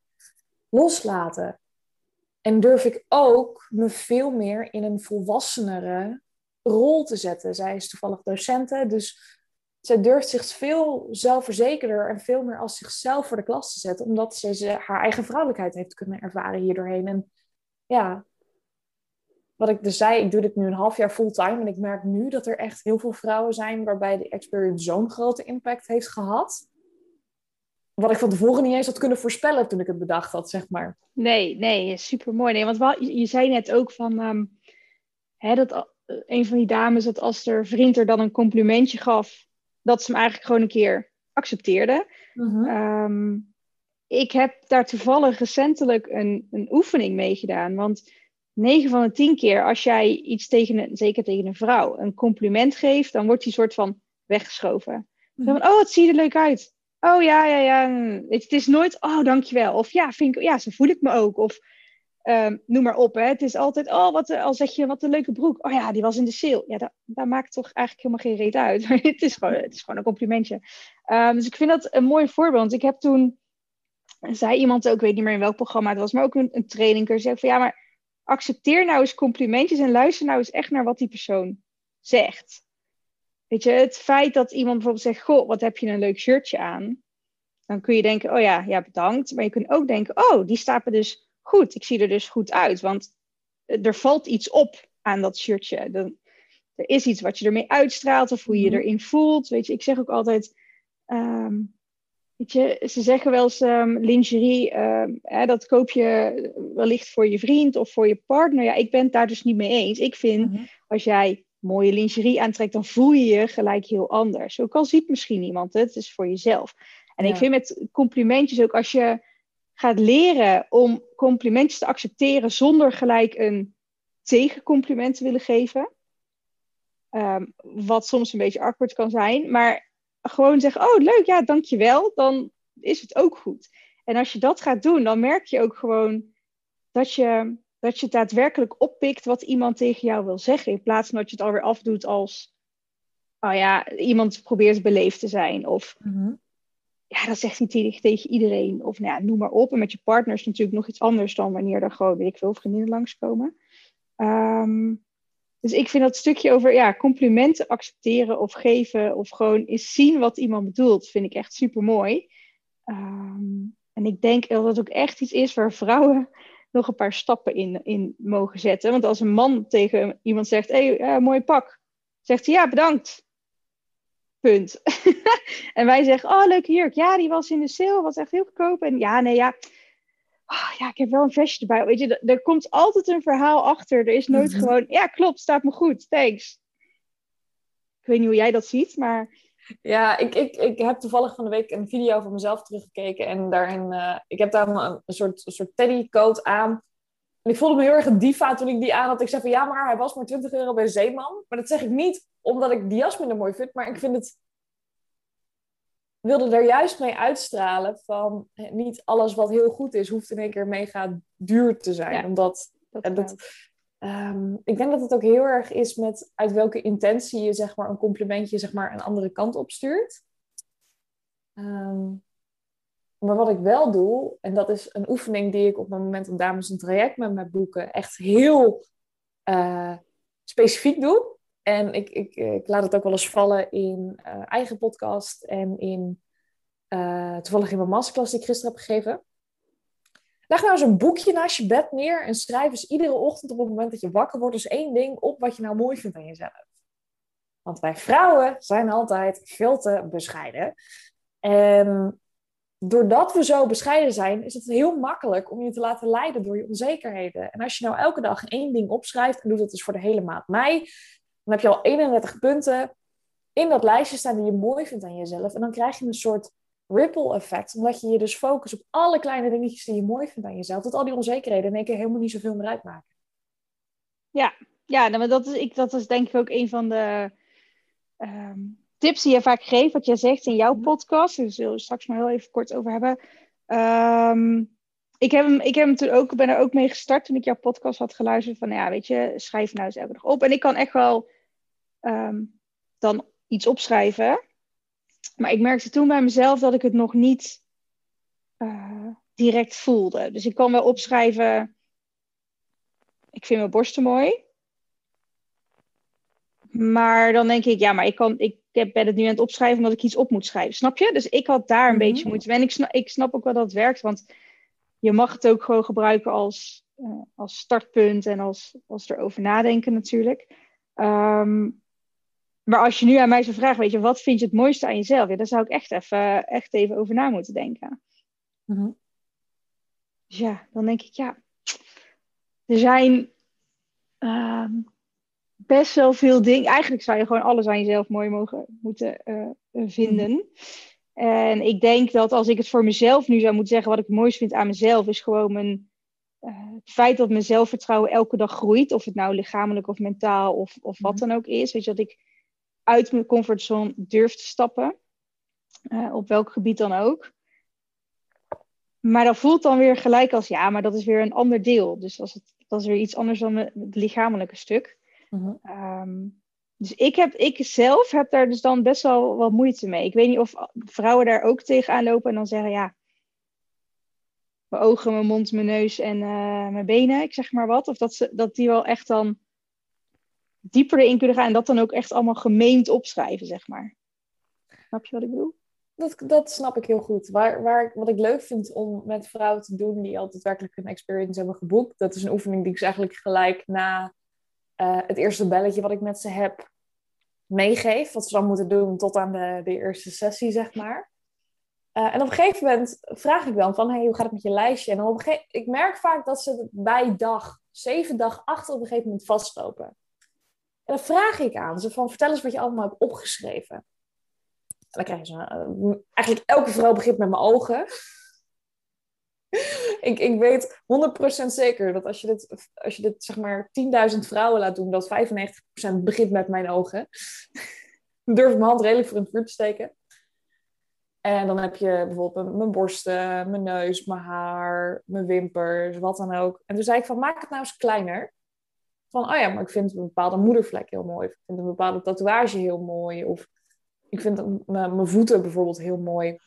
loslaten. En durf ik ook me veel meer in een volwassenere rol te zetten. Zij is toevallig docenten, dus zij durft zich veel zelfverzekerder en veel meer als zichzelf voor de klas te zetten, omdat ze, haar eigen vrouwelijkheid heeft kunnen ervaren hierdoorheen. En ja, wat ik dus zei, ik doe dit nu een half jaar fulltime. En ik merk nu dat er echt heel veel vrouwen zijn waarbij de experience zo'n grote impact heeft gehad. Wat ik van tevoren niet eens had kunnen voorspellen toen ik het bedacht had, zeg maar. Nee, nee, super mooi. Nee, want wel, je, zei net ook van um, hè, dat een van die dames, dat als er vriend er dan een complimentje gaf, dat ze hem eigenlijk gewoon een keer accepteerde. Mhm. Ehm, ik heb daar toevallig recentelijk een, een oefening mee gedaan. Want 9 van de 10 keer, als jij iets tegen een, zeker tegen een vrouw, een compliment geeft, dan wordt die soort van weggeschoven. Mm. Van, oh, het ziet er leuk uit. Oh ja, ja, ja. Het, is nooit, oh, dankjewel. Of ja, vind ik, ja, zo voel ik me ook. Of um, noem maar op. Hè. Het is altijd, oh, wat, al zeg je, wat een leuke broek. Oh ja, die was in de sale. Ja, dat, dat maakt toch eigenlijk helemaal geen reet uit. het, is gewoon, het is gewoon een complimentje. Um, dus ik vind dat een mooi voorbeeld. Ik heb toen, zei iemand ook, ik weet niet meer in welk programma het was, maar ook een, een training. Zei van ja, maar accepteer nou eens complimentjes en luister nou eens echt naar wat die persoon zegt. Weet je, het feit dat iemand bijvoorbeeld zegt: Goh, wat heb je een leuk shirtje aan? Dan kun je denken: Oh ja, ja, bedankt. Maar je kunt ook denken: Oh, die staat dus goed. Ik zie er dus goed uit. Want er valt iets op aan dat shirtje. Dan, er is iets wat je ermee uitstraalt of hoe je je mhm. erin voelt. Weet je, ik zeg ook altijd: ehm, Weet je, ze zeggen wel eens um, lingerie, ehm, hè, dat koop je wellicht voor je vriend of voor je partner. Ja, ik ben het daar dus niet mee eens. Ik vind, mhm. als jij mooie lingerie aantrekt, dan voel je je gelijk heel anders. Ook al ziet misschien niemand het, het is voor jezelf. En ik vind met complimentjes ook, als je gaat leren om complimentjes te accepteren zonder gelijk een tegencompliment te willen geven. Um, wat soms een beetje awkward kan zijn. Maar gewoon zeggen, oh leuk, ja, dankjewel, dan is het ook goed. En als je dat gaat doen, dan merk je ook gewoon dat je, dat je daadwerkelijk oppikt wat iemand tegen jou wil zeggen. In plaats van dat je het alweer afdoet als, oh ja, iemand probeert beleefd te zijn. Of Mhm. ja, dat zegt hij tegen, tegen iedereen. Of nou ja, noem maar op. En met je partner is natuurlijk nog iets anders dan wanneer er gewoon, weet ik veel, vriendinnen langskomen. Ehm dus ik vind dat stukje over ja, complimenten accepteren of geven of gewoon eens zien wat iemand bedoelt, vind ik echt super mooi. en ik denk dat dat ook echt iets is waar vrouwen nog een paar stappen in, in mogen zetten. Want als een man tegen iemand zegt: hey, mooi pak, zegt hij ja, bedankt. Punt. en wij zeggen: Oh, leuke jurk. Ja, die was in de sale, was echt heel goedkoop. En ja, nee, ja. Oh, ja, ik heb wel een vestje erbij. Weet je, er komt altijd een verhaal achter. Er is nooit gewoon, ja, klopt, staat me goed, thanks. Ik weet niet hoe jij dat ziet, maar... Ja, ik, ik, ik heb toevallig van de week een video van mezelf teruggekeken. En daarin, uh, ik heb daar een, een soort, een soort teddycoat aan. En ik voelde me heel erg een diva toen ik die aan had. Ik zei van, ja, maar hij was maar 20 euro bij Zeeman. Maar dat zeg ik niet omdat ik die jas minder mooi vind. Maar ik vind het wilde er juist mee uitstralen van niet alles wat heel goed is, hoeft in één keer mega duur te zijn. Ja, Omdat dat dat, um, ik denk dat het ook heel erg is met uit welke intentie je zeg maar, een complimentje zeg maar, een andere kant op stuurt. Um, maar wat ik wel doe, en dat is een oefening die ik op het moment dat dames een traject met me boeken, echt heel uh, specifiek doe. En ik, ik, ik, laat het ook wel eens vallen in uh, eigen podcast en in uh, toevallig in mijn masterclass die ik gisteren heb gegeven. Leg nou eens een boekje naast je bed neer en schrijf eens iedere ochtend op het moment dat je wakker wordt eens één ding op wat je nou mooi vindt aan jezelf. Want wij vrouwen zijn altijd veel te bescheiden. En doordat we zo bescheiden zijn, is het heel makkelijk om je te laten leiden door je onzekerheden. En als je nou elke dag één ding opschrijft en doet dat dus voor de hele maand mei, dan heb je al 31 punten in dat lijstje staan die je mooi vindt aan jezelf. En dan krijg je een soort ripple effect. Omdat je je dus focust op alle kleine dingetjes die je mooi vindt aan jezelf. Dat al die onzekerheden in één keer helemaal niet zoveel meer uitmaken. Ja, ja nou, maar dat, is, ik, dat is denk ik ook een van de um, tips die je vaak geeft. Wat jij zegt in jouw podcast. Daar zullen we straks maar heel even kort over hebben. Um, ik heb hem, ik heb hem toen ook, ben er ook mee gestart toen ik jouw podcast had geluisterd. Van ja, weet je, schrijf nou eens elke dag op. En ik kan echt wel um, dan iets opschrijven. Maar ik merkte toen bij mezelf dat ik het nog niet uh, direct voelde. Dus ik kan wel opschrijven. Ik vind mijn borsten mooi. Maar dan denk ik, ja, maar ik, kan, ik ben het nu aan het opschrijven omdat ik iets op moet schrijven. Snap je? Dus ik had daar een Mhm. beetje moeite mee. En ik snap, ik snap ook wel dat het werkt. Want je mag het ook gewoon gebruiken als, uh, als startpunt en als, als erover nadenken natuurlijk. Um, maar als je nu aan mij zou vragen, weet je, wat vind je het mooiste aan jezelf? Ja, daar zou ik echt even, echt even over na moeten denken. Mhm. Dus ja, dan denk ik, ja, er zijn uh, best wel veel dingen. Eigenlijk zou je gewoon alles aan jezelf mooi mogen moeten uh, vinden. Mm. En ik denk dat als ik het voor mezelf nu zou moeten zeggen, wat ik het mooist vind aan mezelf, is gewoon mijn, uh, het feit dat mijn zelfvertrouwen elke dag groeit. Of het nou lichamelijk of mentaal of, of wat dan ook is. Weet je, dat ik uit mijn comfortzone durf te stappen. Uh, op welk gebied dan ook. Maar dat voelt dan weer gelijk als, ja, maar dat is weer een ander deel. Dus als het, dat is weer iets anders dan het lichamelijke stuk. Mhm. Um, dus ik, heb, ik zelf heb daar dus dan best wel wat moeite mee. Ik weet niet of vrouwen daar ook tegenaan lopen en dan zeggen, ja, mijn ogen, mijn mond, mijn neus en uh, mijn benen, ik zeg maar wat. Of dat, ze, dat die wel echt dan dieper erin kunnen gaan en dat dan ook echt allemaal gemeend opschrijven, zeg maar. Snap je wat ik bedoel? Dat, dat snap ik heel goed. Waar, waar, wat ik leuk vind om met vrouwen te doen die altijd werkelijk een experience hebben geboekt, dat is een oefening die ik ze eigenlijk gelijk na uh, het eerste belletje wat ik met ze heb meegeef. Wat ze dan moeten doen tot aan de, de eerste sessie, zeg maar. Uh, en op een gegeven moment vraag ik dan van, hey, hoe gaat het met je lijstje? En op een gegeven, ik merk vaak dat ze bij dag zeven, dag acht op een gegeven moment vastlopen. En dan vraag ik aan ze van, vertel eens wat je allemaal hebt opgeschreven. En dan krijgen ze, uh, eigenlijk elke vrouw begint met mijn ogen. ik, ik weet 100% zeker dat als je dit, als je dit zeg maar 10.000 vrouwen laat doen, dat 95% begint met mijn ogen. ik durf mijn hand redelijk voor het vuur te steken. En dan heb je bijvoorbeeld mijn borsten, mijn neus, mijn haar, mijn wimpers, wat dan ook. En toen zei ik van, maak het nou eens kleiner. Van, oh ja, maar ik vind een bepaalde moedervlek heel mooi. ik vind een bepaalde tatoeage heel mooi. Of ik vind mijn voeten bijvoorbeeld heel mooi.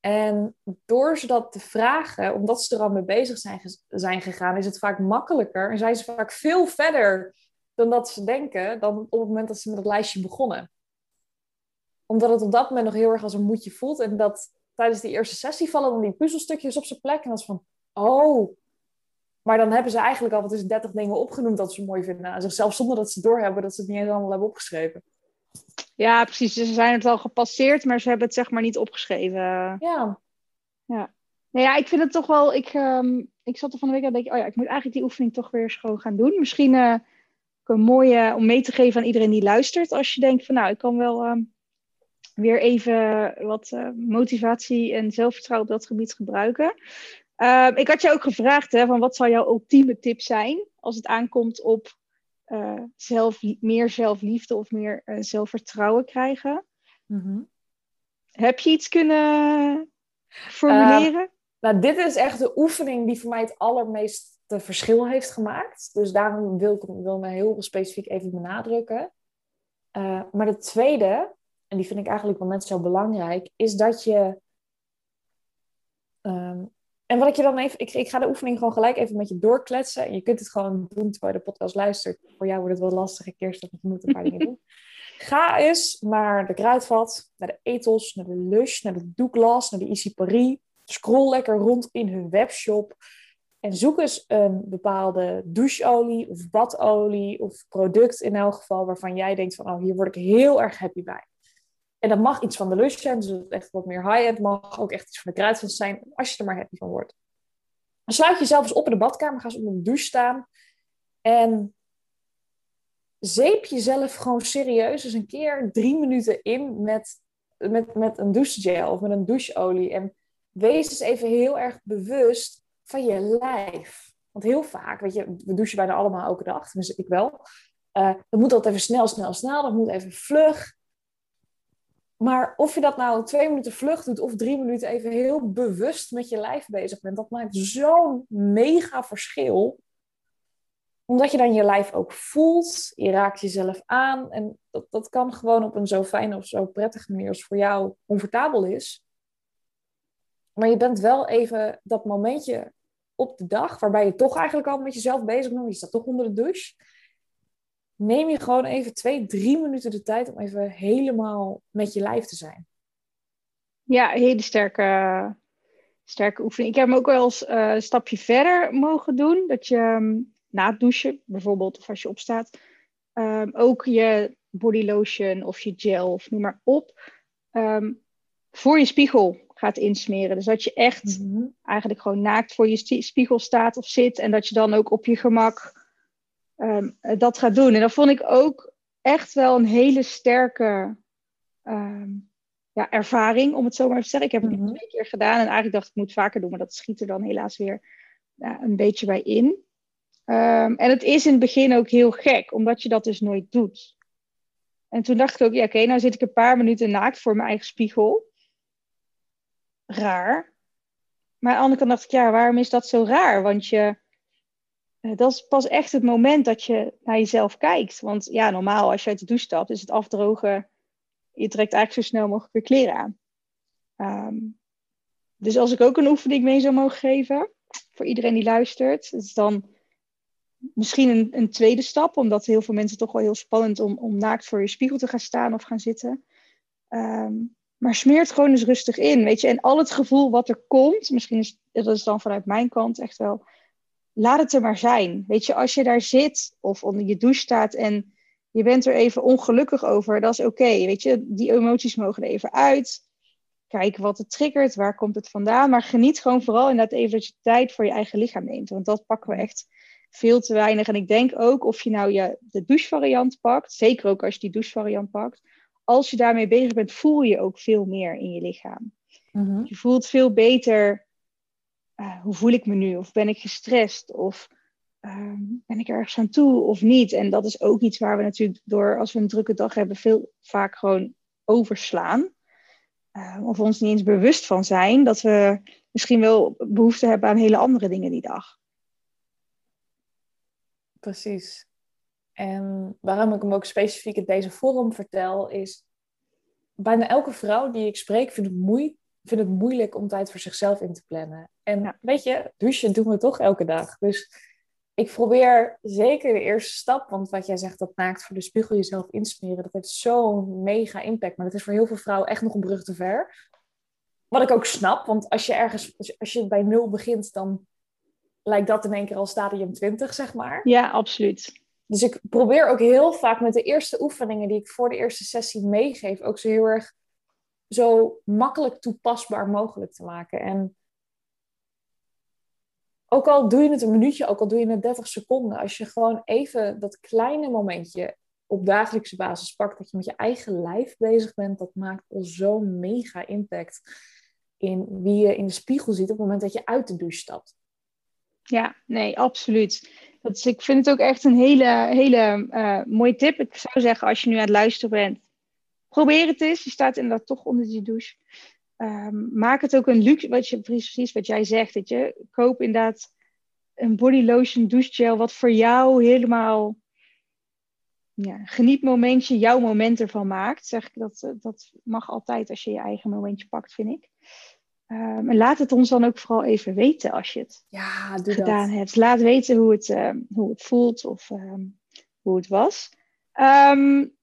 En door ze dat te vragen, omdat ze er al mee bezig zijn, zijn gegaan, is het vaak makkelijker. En zijn ze vaak veel verder dan dat ze denken, dan op het moment dat ze met het lijstje begonnen. Omdat het op dat moment nog heel erg als een moedje voelt. En dat tijdens die eerste sessie vallen dan die puzzelstukjes op zijn plek. En dat is van, oh. Maar dan hebben ze eigenlijk al wat is 30 dingen opgenoemd dat ze mooi vinden aan zichzelf, zonder dat ze doorhebben dat ze het niet eens allemaal hebben opgeschreven. Ja, precies. Ze zijn het al gepasseerd, maar ze hebben het zeg maar niet opgeschreven. Ja. Ja. Nou ja, ik vind het toch wel... Ik, um, ik zat er van de week aan te denken... Oh ja, ik moet eigenlijk die oefening toch weer gewoon gaan doen. Misschien uh, een mooie om mee te geven aan iedereen die luistert. Als je denkt van nou, ik kan wel um, weer even wat uh, motivatie en zelfvertrouwen op dat gebied gebruiken. Uh, ik had je ook gevraagd hè, van wat zou jouw ultieme tip zijn als het aankomt op uh, zelf, meer zelfliefde of meer uh, zelfvertrouwen krijgen. Mm-hmm. Heb je iets kunnen formuleren? Uh, nou, dit is echt de oefening die voor mij het allermeeste verschil heeft gemaakt. Dus daarom wil ik wil me heel specifiek even benadrukken. maar de tweede, en die vind ik eigenlijk wel net zo belangrijk, is dat je um, en wat ik je dan even, ik, ik ga de oefening gewoon gelijk even met je doorkletsen. En je kunt het gewoon doen terwijl je de podcast luistert. Voor jou wordt het wel lastig, keer dat je moet een paar dingen doen. Ga eens naar de kruidvat, naar de Ethos, naar de Lush, naar de Douglas, naar de Easy Paris. Scroll lekker rond in hun webshop. En zoek eens een bepaalde doucheolie of badolie of product in elk geval waarvan jij denkt van, oh, hier word ik heel erg happy bij. En dat mag iets van de lust zijn, dus echt wat meer high-end. mag ook echt iets van de kruidvat zijn, als je er maar happy van wordt. Dan sluit jezelf eens op in de badkamer, ga eens onder de douche staan. En zeep jezelf gewoon serieus eens een keer drie minuten in met, met, met een douchegel of met een doucheolie. En wees eens even heel erg bewust van je lijf. Want heel vaak, weet je, we douchen bijna allemaal elke dag, tenminste ik wel. Uh, dan moet dat even snel, snel, snel. Dat moet even vlug. Maar of je dat nou twee minuten vlucht doet of drie minuten even heel bewust met je lijf bezig bent, dat maakt zo'n mega verschil. Omdat je dan je lijf ook voelt, je raakt jezelf aan en dat, dat kan gewoon op een zo fijne of zo prettige manier als voor jou comfortabel is. Maar je bent wel even dat momentje op de dag waarbij je toch eigenlijk al met jezelf bezig bent, je staat toch onder de douche neem je gewoon even twee, drie minuten de tijd om even helemaal met je lijf te zijn. Ja, hele sterke, sterke oefening. Ik heb hem ook wel eens uh, een stapje verder mogen doen. Dat je um, na het douchen, bijvoorbeeld, of als je opstaat, um, ook je body lotion of je gel of noem maar op, um, voor je spiegel gaat insmeren. Dus dat je echt mm -hmm. eigenlijk gewoon naakt voor je spiegel staat of zit en dat je dan ook op je gemak um, dat gaat doen. En dat vond ik ook echt wel een hele sterke um, ja, ervaring, om het zo maar te zeggen. Ik heb het mm -hmm. twee keer gedaan en eigenlijk dacht ik, ik moet vaker doen, maar dat schiet er dan helaas weer ja, een beetje bij in. Um, en het is in het begin ook heel gek, omdat je dat dus nooit doet. En toen dacht ik ook, ja oké, okay, nou zit ik een paar minuten naakt voor mijn eigen spiegel. Raar. Maar aan de andere kant dacht ik, ja, waarom is dat zo raar? Want je, dat is pas echt het moment dat je naar jezelf kijkt. Want ja, normaal als je uit de douche stapt, is het afdrogen. Je trekt eigenlijk zo snel mogelijk weer kleren aan. Um, dus als ik ook een oefening mee zou mogen geven, voor iedereen die luistert, is dan misschien een, een, tweede stap, omdat heel veel mensen toch wel heel spannend om, om naakt voor je spiegel te gaan staan of gaan zitten. Um, maar smeer het gewoon eens rustig in, weet je. En al het gevoel wat er komt, misschien is dat is dan vanuit mijn kant echt wel laat het er maar zijn. Weet je, als je daar zit of onder je douche staat en je bent er even ongelukkig over, dat is oké. Okay. Weet je, die emoties mogen er even uit. Kijk wat het triggert, waar komt het vandaan. Maar geniet gewoon vooral inderdaad even dat je tijd voor je eigen lichaam neemt. Want dat pakken we echt veel te weinig. En ik denk ook of je nou je, de douchevariant pakt, zeker ook als je die douchevariant pakt, als je daarmee bezig bent, voel je ook veel meer in je lichaam. Mm-hmm. Je voelt veel beter uh, hoe voel ik me nu? Of ben ik gestrest? Of um, ben ik ergens aan toe of niet? En dat is ook iets waar we natuurlijk door, als we een drukke dag hebben, veel vaak gewoon overslaan. uh, of ons niet eens bewust van zijn dat we misschien wel behoefte hebben aan hele andere dingen die dag. Precies. En waarom ik hem ook specifiek in deze vorm vertel, is bijna elke vrouw die ik spreek vindt het, moe vindt het moeilijk om tijd voor zichzelf in te plannen. En weet je, douchen doen we toch elke dag. Dus ik probeer zeker de eerste stap, want wat jij zegt, dat naakt voor de spiegel jezelf insmeren, dat heeft zo'n mega impact. Maar dat is voor heel veel vrouwen echt nog een brug te ver. Wat ik ook snap, want als je ergens, als je bij nul begint, dan lijkt dat in één keer al stadium 20, zeg maar. Ja, absoluut. Dus ik probeer ook heel vaak met de eerste oefeningen die ik voor de eerste sessie meegeef, ook zo heel erg zo makkelijk toepasbaar mogelijk te maken. En ook al doe je het een minuutje, ook al doe je het 30 seconden, als je gewoon even dat kleine momentje op dagelijkse basis pakt, dat je met je eigen lijf bezig bent, dat maakt al zo'n mega impact in wie je in de spiegel ziet op het moment dat je uit de douche stapt. Ja, nee, absoluut. Dat is, ik vind het ook echt een hele, hele uh, mooie tip. Ik zou zeggen, als je nu aan het luisteren bent, probeer het eens. Je staat inderdaad toch onder die douche. Um, maak het ook een luxe, wat je, precies wat jij zegt. Dat je koop inderdaad een body lotion douchegel wat voor jou helemaal ja, genietmomentje, jouw moment ervan maakt. Zeg ik dat, dat mag altijd als je je eigen momentje pakt, vind ik. Um, en laat het ons dan ook vooral even weten als je het ja, gedaan hebt. Laat weten hoe het, uh, hoe het voelt of um, hoe het was. Um,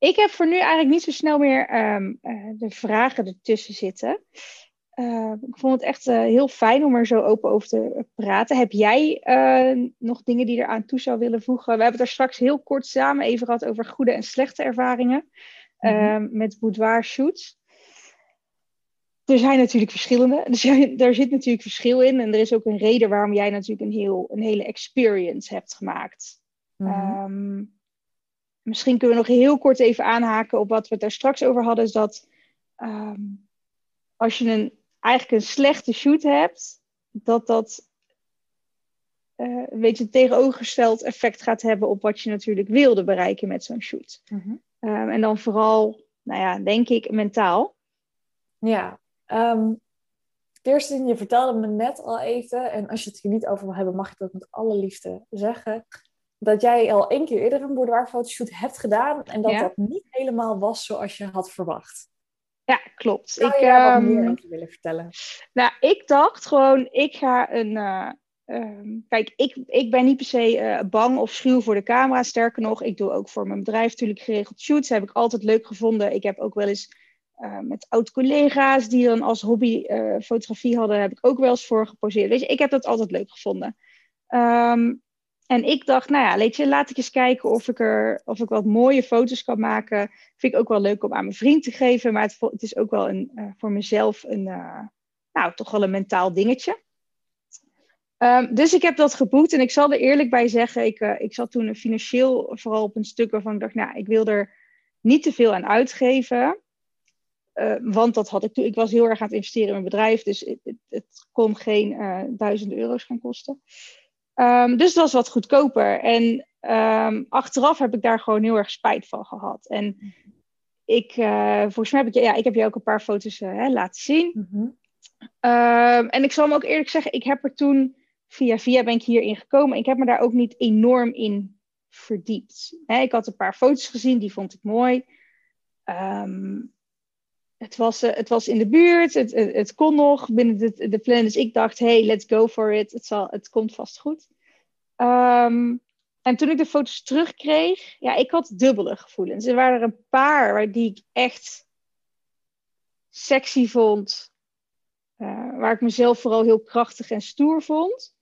ik heb voor nu eigenlijk niet zo snel meer uh, de vragen ertussen zitten. Uh, ik vond het echt uh, heel fijn om er zo open over te praten. Heb jij nog dingen die eraan toe zou willen voegen? We hebben het er straks heel kort samen even gehad over goede en slechte ervaringen mm -hmm. met boudoir shoots er zijn natuurlijk verschillende. Er, zijn, er zit natuurlijk verschil in. En er is ook een reden waarom jij natuurlijk een, heel, een hele experience hebt gemaakt. Mm um, misschien kunnen we nog heel kort even aanhaken op wat we het daar straks over hadden. Is dat um, als je een, eigenlijk een slechte shoot hebt, dat dat uh, een beetje een tegenovergesteld effect gaat hebben op wat je natuurlijk wilde bereiken met zo'n shoot. Mm -hmm. um, en dan vooral, nou ja, denk ik, mentaal. Ja, Um, eerste ding, je vertelde me net al even, en als je het hier niet over wil hebben, mag ik dat met alle liefde zeggen, dat jij al één keer eerder een boudoir-fotoshoot hebt gedaan en dat dat niet helemaal was zoals je had verwacht. Ja, klopt. Zou ik, je daar wat meer over willen vertellen? Nou, ik dacht gewoon, ik ga een... Uh, um, kijk, ik, ik ben niet per se uh, bang of schuw voor de camera. Sterker nog, ik doe ook voor mijn bedrijf natuurlijk geregeld shoots. Dat heb ik altijd leuk gevonden. Ik heb ook wel eens uh, met oud-collega's die dan als hobby fotografie hadden, heb ik ook wel eens voor geposeerd. Weet je, ik heb dat altijd leuk gevonden. Um, en ik dacht, nou ja, laat ik eens kijken of ik er of ik wat mooie foto's kan maken. Vind ik ook wel leuk om aan mijn vriend te geven, maar het, het is ook wel een, uh, voor mezelf een, nou, toch wel een mentaal dingetje. Um, dus ik heb dat geboekt en ik zal er eerlijk bij zeggen, ik, ik zat toen financieel vooral op een stuk waarvan ik dacht, nou, ik wil er niet te veel aan uitgeven. Uh, want dat had ik toen. Ik was heel erg aan het investeren in mijn bedrijf. Dus het, het, het kon geen uh, duizenden euro's gaan kosten. Um, dus het was wat goedkoper. En um, achteraf heb ik daar gewoon heel erg spijt van gehad. En ik, uh, volgens mij heb ik, ja, ik heb je ook een paar foto's hè, laten zien. Mm -hmm. um, en ik zal me ook eerlijk zeggen, ik heb er toen via via ben ik hierin gekomen. Ik heb me daar ook niet enorm in verdiept. Hè, ik had een paar foto's gezien, die vond ik mooi. Um, het was, uh, het was in de buurt, het, het, kon nog binnen de, de plan. Dus ik dacht, hey, let's go for it. Het, zal, het komt vast goed. Um, en toen ik de foto's terugkreeg, ja, ik had dubbele gevoelens. Er waren er een paar waar die ik echt sexy vond. Uh, waar ik mezelf vooral heel krachtig en stoer vond.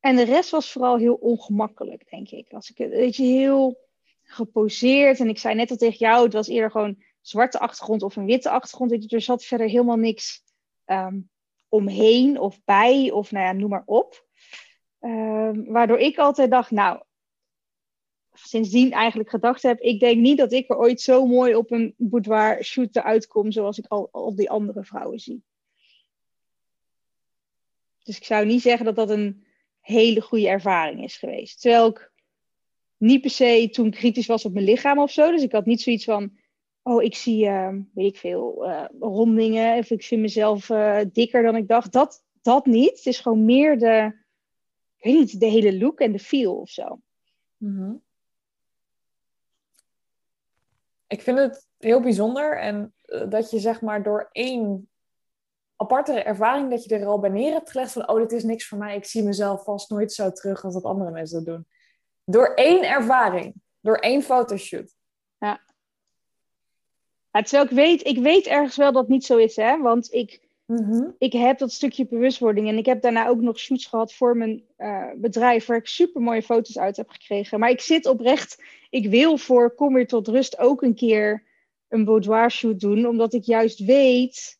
En de rest was vooral heel ongemakkelijk, denk ik. Als ik, weet je, heel geposeerd. En ik zei net al tegen jou, het was eerder gewoon zwarte achtergrond of een witte achtergrond. Er zat verder helemaal niks um, omheen of bij of nou ja, noem maar op. Um, waardoor ik altijd dacht, nou, sindsdien eigenlijk gedacht heb, ik denk niet dat ik er ooit zo mooi op een boudoir shoot eruit kom zoals ik al, al die andere vrouwen zie. Dus ik zou niet zeggen dat dat een hele goede ervaring is geweest. Terwijl ik niet per se toen kritisch was op mijn lichaam of zo. Dus ik had niet zoiets van, oh, ik zie, uh, weet ik veel, uh, rondingen. Of ik zie mezelf uh, dikker dan ik dacht. Dat, dat niet. Het is gewoon meer de, ik weet niet, de hele look en de feel of zo. Mm Ik vind het heel bijzonder. En dat je zeg maar door één aparte ervaring dat je er al bij neer hebt gelegd van, oh, dit is niks voor mij. Ik zie mezelf vast nooit zo terug als dat andere mensen dat doen. Door één ervaring, door één fotoshoot. Ja. terwijl ik weet, ik weet ergens wel dat het niet zo is, hè. Want ik, Mhm. ik heb dat stukje bewustwording. En ik heb daarna ook nog shoots gehad voor mijn eh, bedrijf, waar ik super mooie foto's uit heb gekregen. Maar ik zit oprecht, ik wil voor Kom weer tot rust ook een keer een boudoir shoot doen, omdat ik juist weet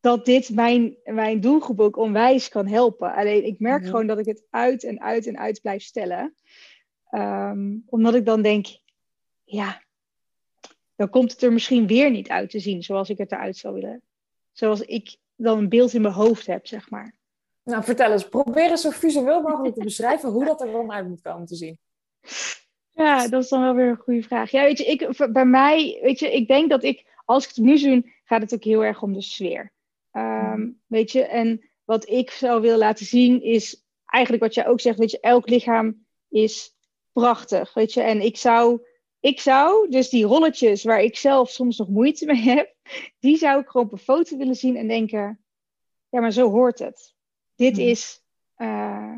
dat dit mijn, mijn doelgroep ook onwijs kan helpen. Alleen ik merk gewoon dat ik het uit en uit en uit blijf stellen. Ehm, omdat ik dan denk, ja, dan komt het er misschien weer niet uit te zien zoals ik het eruit zou willen. Zoals ik dan een beeld in mijn hoofd heb, zeg maar. Nou, vertel eens. Probeer eens zo visueel mogelijk te beschrijven hoe dat er dan uit moet komen te zien. Ja, dat is dan wel weer een goede vraag. Ja, weet je, ik, bij mij, weet je, ik denk dat ik, als ik het nu doen, gaat het ook heel erg om de sfeer. Ehm, Mhm. Weet je, en wat ik zou willen laten zien is eigenlijk wat jij ook zegt, weet je, elk lichaam is prachtig, weet je. En ik zou, ik zou dus die rolletjes waar ik zelf soms nog moeite mee heb, die zou ik gewoon op een foto willen zien en denken, ja, maar zo hoort het. Dit Mhm. is, eh,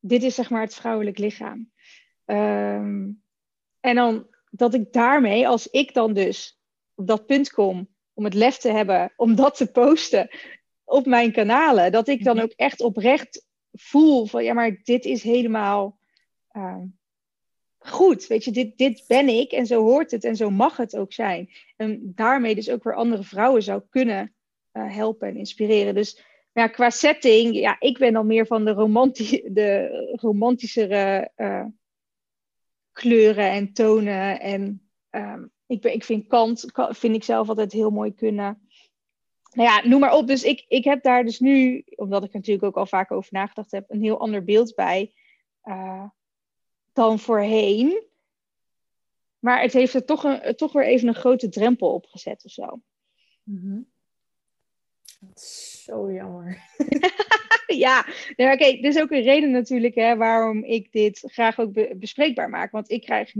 dit is zeg maar het vrouwelijk lichaam. Ehm, en dan dat ik daarmee, als ik dan dus op dat punt kom om het lef te hebben om dat te posten op mijn kanalen, dat ik dan Mhm. ook echt oprecht voel van ja, maar dit is helemaal ehm, goed. Weet je, dit, dit ben ik en zo hoort het en zo mag het ook zijn. En daarmee dus ook weer andere vrouwen zou kunnen eh, helpen en inspireren. Dus ja, qua setting, ja, ik ben dan meer van de, romanti de romantischere eh, kleuren en tonen. En ehm, ik, ben, ik vind Kant, ka- vind ik zelf altijd heel mooi kunnen. Nou ja, noem maar op. Dus ik, ik heb daar dus nu, omdat ik natuurlijk ook al vaak over nagedacht heb, een heel ander beeld bij eh, dan voorheen. Maar het heeft er toch, een, toch weer even een grote drempel op gezet of zo. Dat is zo jammer. ja, nou, oké, dit is ook een reden natuurlijk hè, waarom ik dit graag ook be- bespreekbaar maak. Want ik krijg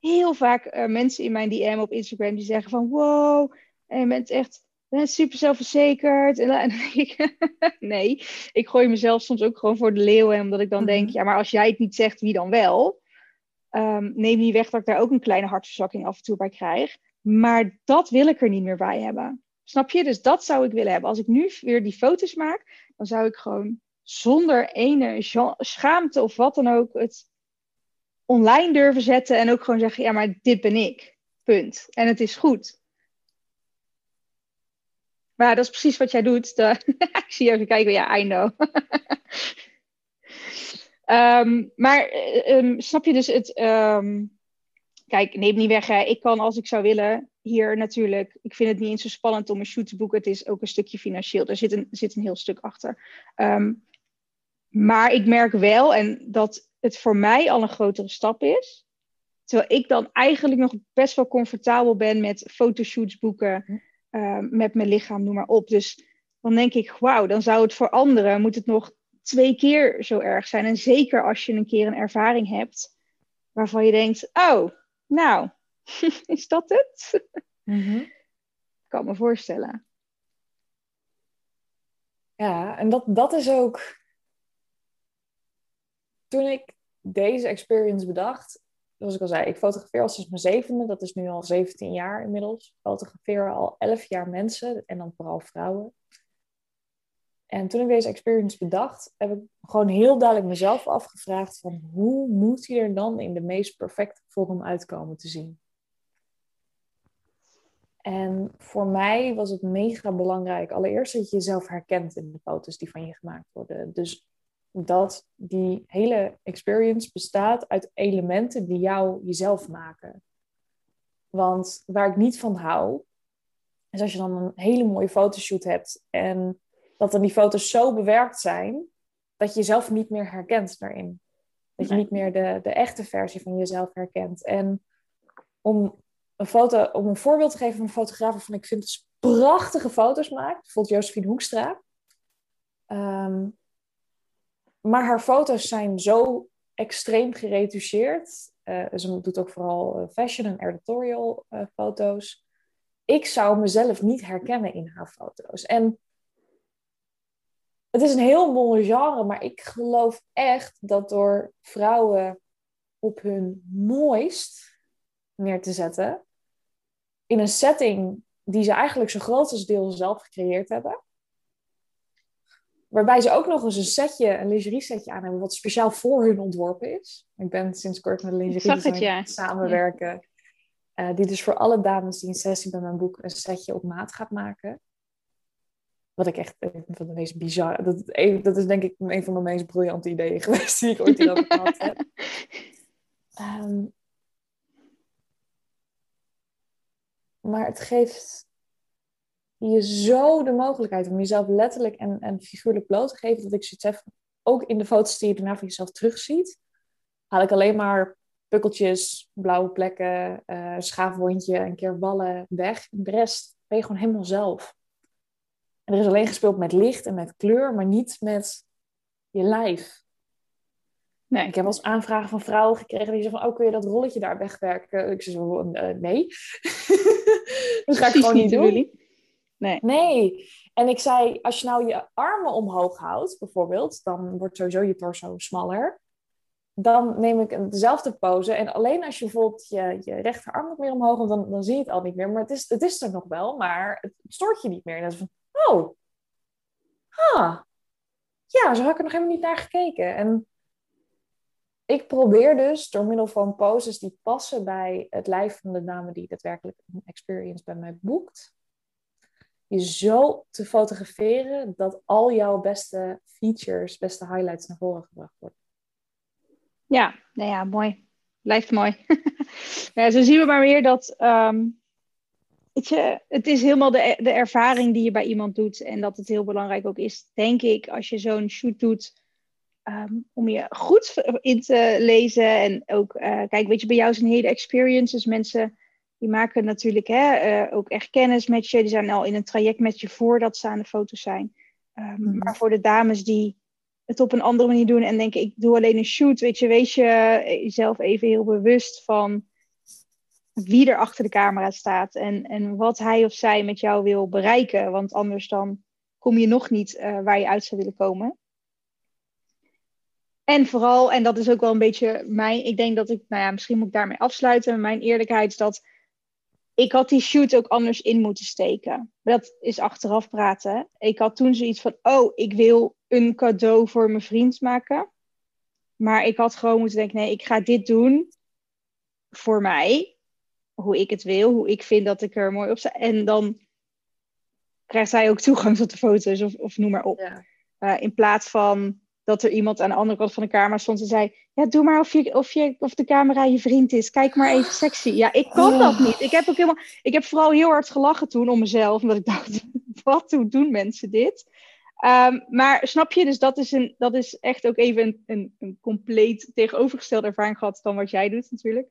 heel vaak eh, mensen in mijn DM op Instagram die zeggen van wow, en je bent echt je bent super zelfverzekerd. En, ik, nee, ik gooi mezelf soms ook gewoon voor de leeuwen. Omdat ik dan Mhm. denk, ja, maar als jij het niet zegt, wie dan wel? Ehm, neem niet weg dat ik daar ook een kleine hartverzakking af en toe bij krijg. Maar dat wil ik er niet meer bij hebben. Snap je? Dus dat zou ik willen hebben. Als ik nu weer die foto's maak, dan zou ik gewoon zonder ene schaamte of wat dan ook het online durven zetten en ook gewoon zeggen, ja, maar dit ben ik. Punt. En het is goed. Maar dat is precies wat jij doet. Ik zie je even kijken, ja, I know. Ehm, maar eh, ehm, snap je dus het... ehm, kijk, neem niet weg, ik kan als ik zou willen hier natuurlijk... Ik vind het niet eens zo spannend om een shoot te boeken. Het is ook een stukje financieel. Er zit een, zit een heel stuk achter. Maar ik merk wel, en dat het voor mij al een grotere stap is... Terwijl ik dan eigenlijk nog best wel comfortabel ben met fotoshoots boeken... eh, met mijn lichaam, noem maar op. Dus dan denk ik, wauw, dan zou het voor anderen... moet het nog twee keer zo erg zijn. En zeker als je een keer een ervaring hebt... waarvan je denkt, oh, nou, is dat het? Ik kan me voorstellen. Ja, en dat, dat is ook. Toen ik deze experience bedacht, zoals ik al zei, ik fotografeer al sinds mijn zevende, dat is nu al 17 jaar inmiddels. Ik fotografeer al 11 jaar mensen en dan vooral vrouwen. En toen ik deze experience bedacht, heb ik gewoon heel duidelijk mezelf afgevraagd van hoe moet hij er dan in de meest perfecte vorm uitkomen te zien? En voor mij was het mega belangrijk, allereerst dat je jezelf herkent in de foto's die van je gemaakt worden. Dus dat die hele experience bestaat uit elementen die jou jezelf maken. Want waar ik niet van hou, is als je dan een hele mooie fotoshoot hebt en dat dan die foto's zo bewerkt zijn dat je jezelf niet meer herkent daarin. Dat je niet meer de, de echte versie van jezelf herkent. En om een foto, om een voorbeeld te geven van een fotograaf waarvan ik vind dat ze prachtige foto's maakt. Bijvoorbeeld Josephine Hoekstra. Ehm, maar haar foto's zijn zo extreem geretoucheerd. Uh, ze doet ook vooral eh, fashion en editorial uh, foto's. Ik zou mezelf niet herkennen in haar foto's. En het is een heel mooi genre, maar ik geloof echt dat door vrouwen op hun mooist neer te zetten, in een setting die ze eigenlijk zo groot als deel zelf gecreëerd hebben, Waarbij ze ook nog eens een setje, een lingerie setje aan hebben, wat speciaal voor hun ontworpen is. Ik ben sinds kort met een lingerie ja. samenwerken. Uh, die dus voor alle dames die een sessie bij mijn boek een setje op maat gaat maken. Wat ik echt een van de meest bizarre... Dat, dat is denk ik een van de meest briljante ideeën geweest die ik ooit hierover gehad heb. Um, maar het geeft je zo de mogelijkheid om jezelf letterlijk en, en figuurlijk bloot te geven, dat ik zoiets heb, ook in de foto's die je daarna van jezelf terugziet, haal ik alleen maar pukkeltjes, blauwe plekken, uh, schaafwondje, een keer wallen weg. En de rest ben je gewoon helemaal zelf. En er is alleen gespeeld met licht en met kleur, maar niet met je lijf. Nee. Ik heb wel eens aanvragen van vrouwen gekregen die zeggen van, oh, kun je dat rolletje daar wegwerken? Ik zeg zo, uh, nee. dat ga ik gewoon niet doen. Nee. nee. En ik zei, als je nou je armen omhoog houdt, bijvoorbeeld, dan wordt sowieso je torso smaller. Dan neem ik dezelfde pose. En alleen als je bijvoorbeeld je, je rechterarm nog meer omhoog, dan, dan zie je het al niet meer. Maar het is, het is er nog wel, maar het stoort je niet meer. En dan is van, oh, ah, ja, zo had ik er nog helemaal niet naar gekeken. En ik probeer dus door middel van poses die passen bij het lijf van de dame die daadwerkelijk een experience bij mij boekt, je zo te fotograferen dat al jouw beste features, beste highlights naar voren gebracht worden. Ja, nou ja, mooi. Blijft mooi. ja, zo zien we maar weer dat um, weet je, het is helemaal de, de ervaring die je bij iemand doet. En dat het heel belangrijk ook is, denk ik, als je zo'n shoot doet, ehm, om je goed in te lezen. En ook, uh, kijk, weet je, bij jou is een hele experience. Dus mensen die maken natuurlijk hè, uh, ook echt kennis met je. Die zijn al in een traject met je voordat ze aan de foto's zijn. Um, mm. Maar voor de dames die het op een andere manier doen en denken: ik doe alleen een shoot, weet je, wees je jezelf even heel bewust van wie er achter de camera staat en, en wat hij of zij met jou wil bereiken. Want anders dan kom je nog niet uh, waar je uit zou willen komen. En vooral, en dat is ook wel een beetje mijn, ik denk dat ik, nou ja, misschien moet ik daarmee afsluiten. Mijn eerlijkheid is dat ik had die shoot ook anders in moeten steken. Dat is achteraf praten. Ik had toen zoiets van, oh, ik wil een cadeau voor mijn vriend maken. Maar ik had gewoon moeten denken, nee, ik ga dit doen voor mij. Hoe ik het wil, hoe ik vind dat ik er mooi op sta. En dan krijgt zij ook toegang tot de foto's of, of noem maar op. Ja. Uh, in plaats van dat er iemand aan de andere kant van de camera stond en zei: Ja, doe maar of, je, of, je, of de camera je vriend is. Kijk maar even sexy. Ja, ik kan dat niet. Ik heb, ook helemaal, ik heb vooral heel hard gelachen toen om mezelf, omdat ik dacht: Wat hoe doen mensen dit? Um, maar snap je, dus dat is, een, dat is echt ook even een, een, een compleet tegenovergestelde ervaring gehad dan wat jij doet, natuurlijk.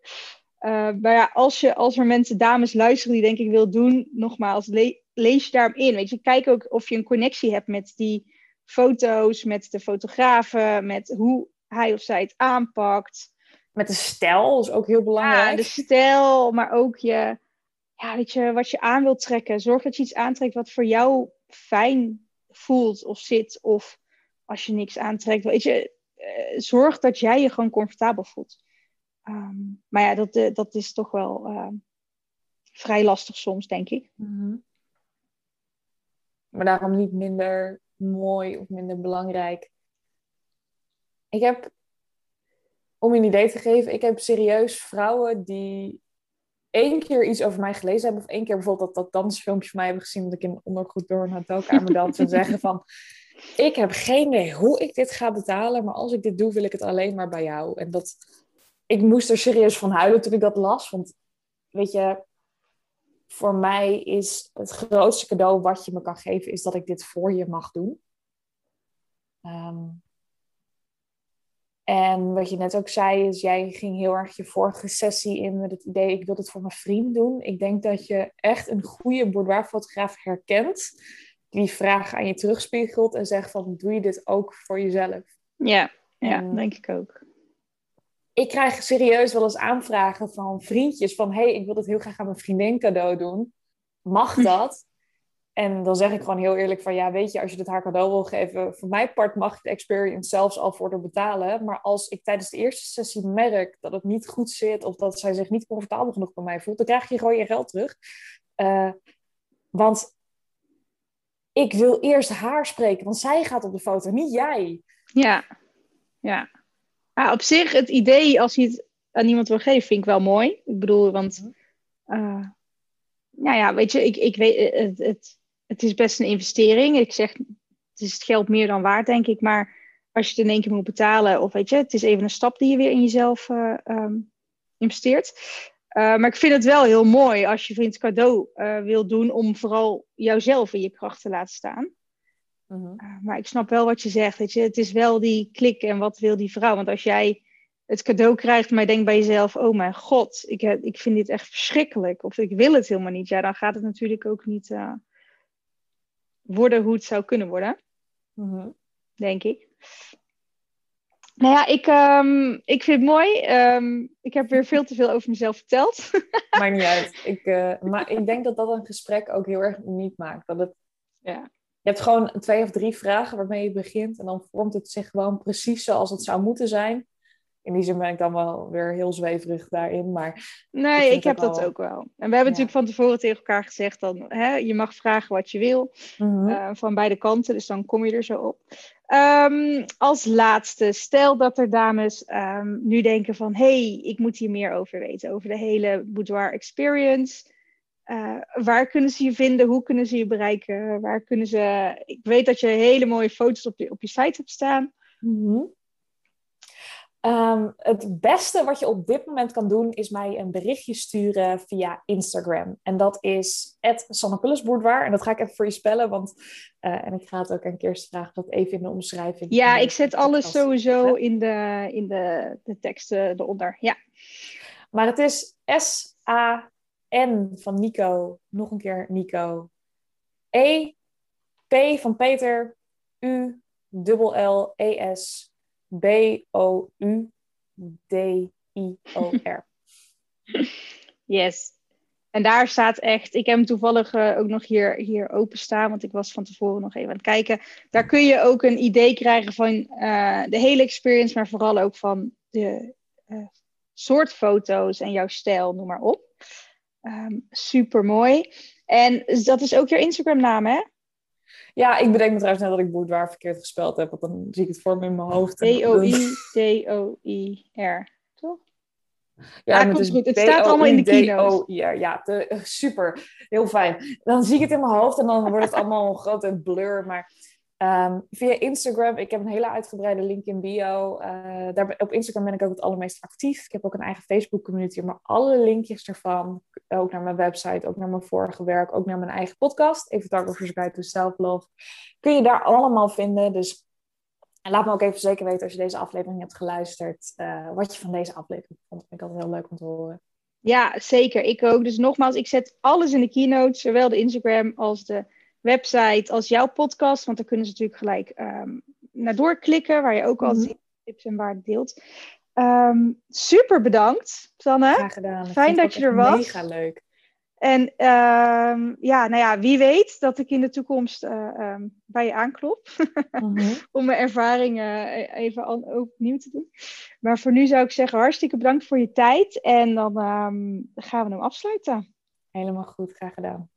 Uh, maar ja, als, je, als er mensen, dames luisteren die denk ik wil doen, nogmaals, le lees je daarom in. Weet je, kijk ook of je een connectie hebt met die foto's, met de fotografen, met hoe hij of zij het aanpakt. Met de stijl is ook heel belangrijk. Ja, de stijl, maar ook je, ja, weet je, wat je aan wilt trekken. Zorg dat je iets aantrekt wat voor jou fijn voelt of zit. Of als je niks aantrekt, weet je, uh, zorg dat jij je gewoon comfortabel voelt. Um, maar ja, dat, uh, dat is toch wel uh, vrij lastig soms, denk ik. Mm -hmm. Maar daarom niet minder mooi of minder belangrijk. Ik heb, om je een idee te geven, ik heb serieus vrouwen die één keer iets over mij gelezen hebben, of één keer bijvoorbeeld dat, dat dansfilmpje van mij hebben gezien, dat ik in ondergoed door een hotelkamer dans en zeggen van, ik heb geen idee hoe ik dit ga betalen, maar als ik dit doe, wil ik het alleen maar bij jou. En dat, ik moest er serieus van huilen toen ik dat las, want weet je, voor mij is het grootste cadeau wat je me kan geven, is dat ik dit voor je mag doen. Um, En wat je net ook zei, is jij ging heel erg je vorige sessie in met het idee, ik wil dit voor mijn vriend doen. Ik denk dat je echt een goede boudoirfotograaf herkent, die vraag aan je terugspiegelt en zegt van, doe je dit ook voor jezelf? Ja, ja denk ik ook. Ik krijg serieus wel eens aanvragen van vriendjes van, hey, ik wil dit heel graag aan mijn vriendin cadeau doen. Mag dat? En dan zeg ik gewoon heel eerlijk van, ja, weet je, als je dit haar cadeau wil geven, voor mijn part mag je de experience zelfs al voor haar betalen. Maar als ik tijdens de eerste sessie merk dat het niet goed zit of dat zij zich niet comfortabel genoeg bij mij voelt, dan krijg je gewoon je geld terug. Uh, want ik wil eerst haar spreken, want zij gaat op de foto, niet jij. Ja, ja. Ja op zich, het idee als je het aan iemand wil geven, vind ik wel mooi. Ik bedoel, want, uh, nou ja, weet je, ik, ik weet, het, het het is best een investering. Ik zeg, het is het geld meer dan waard, denk ik. Maar als je het in één keer moet betalen, of weet je, het is even een stap die je weer in jezelf uh, um, investeert. Uh, maar ik vind het wel heel mooi als je vriend cadeau uh, wil doen om vooral jouzelf in je kracht te laten staan. Uh, maar ik snap wel wat je zegt. Weet je? Het is wel die klik en wat wil die vrouw. Want als jij het cadeau krijgt, maar je denkt bij jezelf: Oh mijn god, ik, ik vind dit echt verschrikkelijk. Of ik wil het helemaal niet. Ja, dan gaat het natuurlijk ook niet worden hoe het zou kunnen worden. Mm-hmm. Denk ik. Nou ja, ik, um, ik vind het mooi. Um, ik heb weer veel te veel over mezelf verteld. Maakt niet uit. Ik, uh, maar ik denk dat dat een gesprek ook heel erg uniek maakt. Dat het, ja. Je hebt gewoon twee of drie vragen waarmee je begint. En dan vormt het zich gewoon precies zoals het zou moeten zijn in die zin ben ik dan wel weer heel zweverig daarin. Maar nee, ik, heb dat ook wel. En we hebben natuurlijk van tevoren tegen elkaar gezegd: dan, hè, je mag vragen wat je wil mhm. eh, van beide kanten. Dus dan kom je er zo op. Um, als laatste, stel dat er dames um, nu denken van... hey, ik moet hier meer over weten, over de hele boudoir experience. Uh, waar kunnen ze je vinden? Hoe kunnen ze je bereiken? Waar kunnen ze... Ik weet dat je hele mooie foto's op je, op je site hebt staan. Mm Um, het beste wat je op dit moment kan doen, is mij een berichtje sturen via Instagram. En dat is Boudoir. En dat ga ik even voor je spellen, want uh, en ik ga het ook een keer vragen dat even in de omschrijving. Ja, ik zet alles sowieso in de, in de, de teksten eronder. Ja. Maar het is S-A-N van Nico, nog een keer Nico. E, P van Peter, U, dubbel L, E, S, B-O-U-D-I-O-R. Yes. En daar staat echt, ik heb hem toevallig uh, ook nog hier, hier openstaan, want ik was van tevoren nog even aan het kijken. Daar kun je ook een idee krijgen van uh, de hele experience, maar vooral ook van de uh, soort foto's en jouw stijl, noem maar op. Um, ehm, super mooi. En dat is ook jouw Instagram naam, hè? Ja, ik bedenk me trouwens net dat ik boudoir verkeerd gespeld heb, want dan zie ik het voor me in mijn hoofd. D-O-I-D-O-I-R, toch? Ja, het is goed. Het staat allemaal in de keynote. Ja, te, super. Heel fijn. Dan zie ik het in mijn hoofd en dan wordt het allemaal een grote blur. Maar Um, via Instagram, ik heb een hele uitgebreide link in bio. Uh, daar, op Instagram ben ik ook het allermeest actief. Ik heb ook een eigen Facebook community, maar alle linkjes ervan, ook naar mijn website, ook naar mijn vorige werk, ook naar mijn eigen podcast, Even Photographers Guide to Self-Love, kun je daar allemaal vinden. Dus laat me ook even zeker weten als je deze aflevering hebt geluisterd, uh, wat je van deze aflevering vond. Vind ik altijd heel leuk om te horen. Ja, zeker. Ik ook. Dus nogmaals, ik zet alles in de keynote, zowel de Instagram als de website als jouw podcast. Want daar kunnen ze natuurlijk gelijk um, naar doorklikken, waar je ook al mm tips en waarden deelt. Um, super bedankt, Sanne. Graag gedaan. Fijn dat je er was. Mega leuk. En um, ja, nou ja, wie weet dat ik in de toekomst uh, bij je aanklop. mm Om mijn ervaringen e-, even opnieuw te doen. Maar voor nu zou ik zeggen, hartstikke bedankt voor je tijd. En dan gaan we hem afsluiten. Helemaal goed, graag gedaan.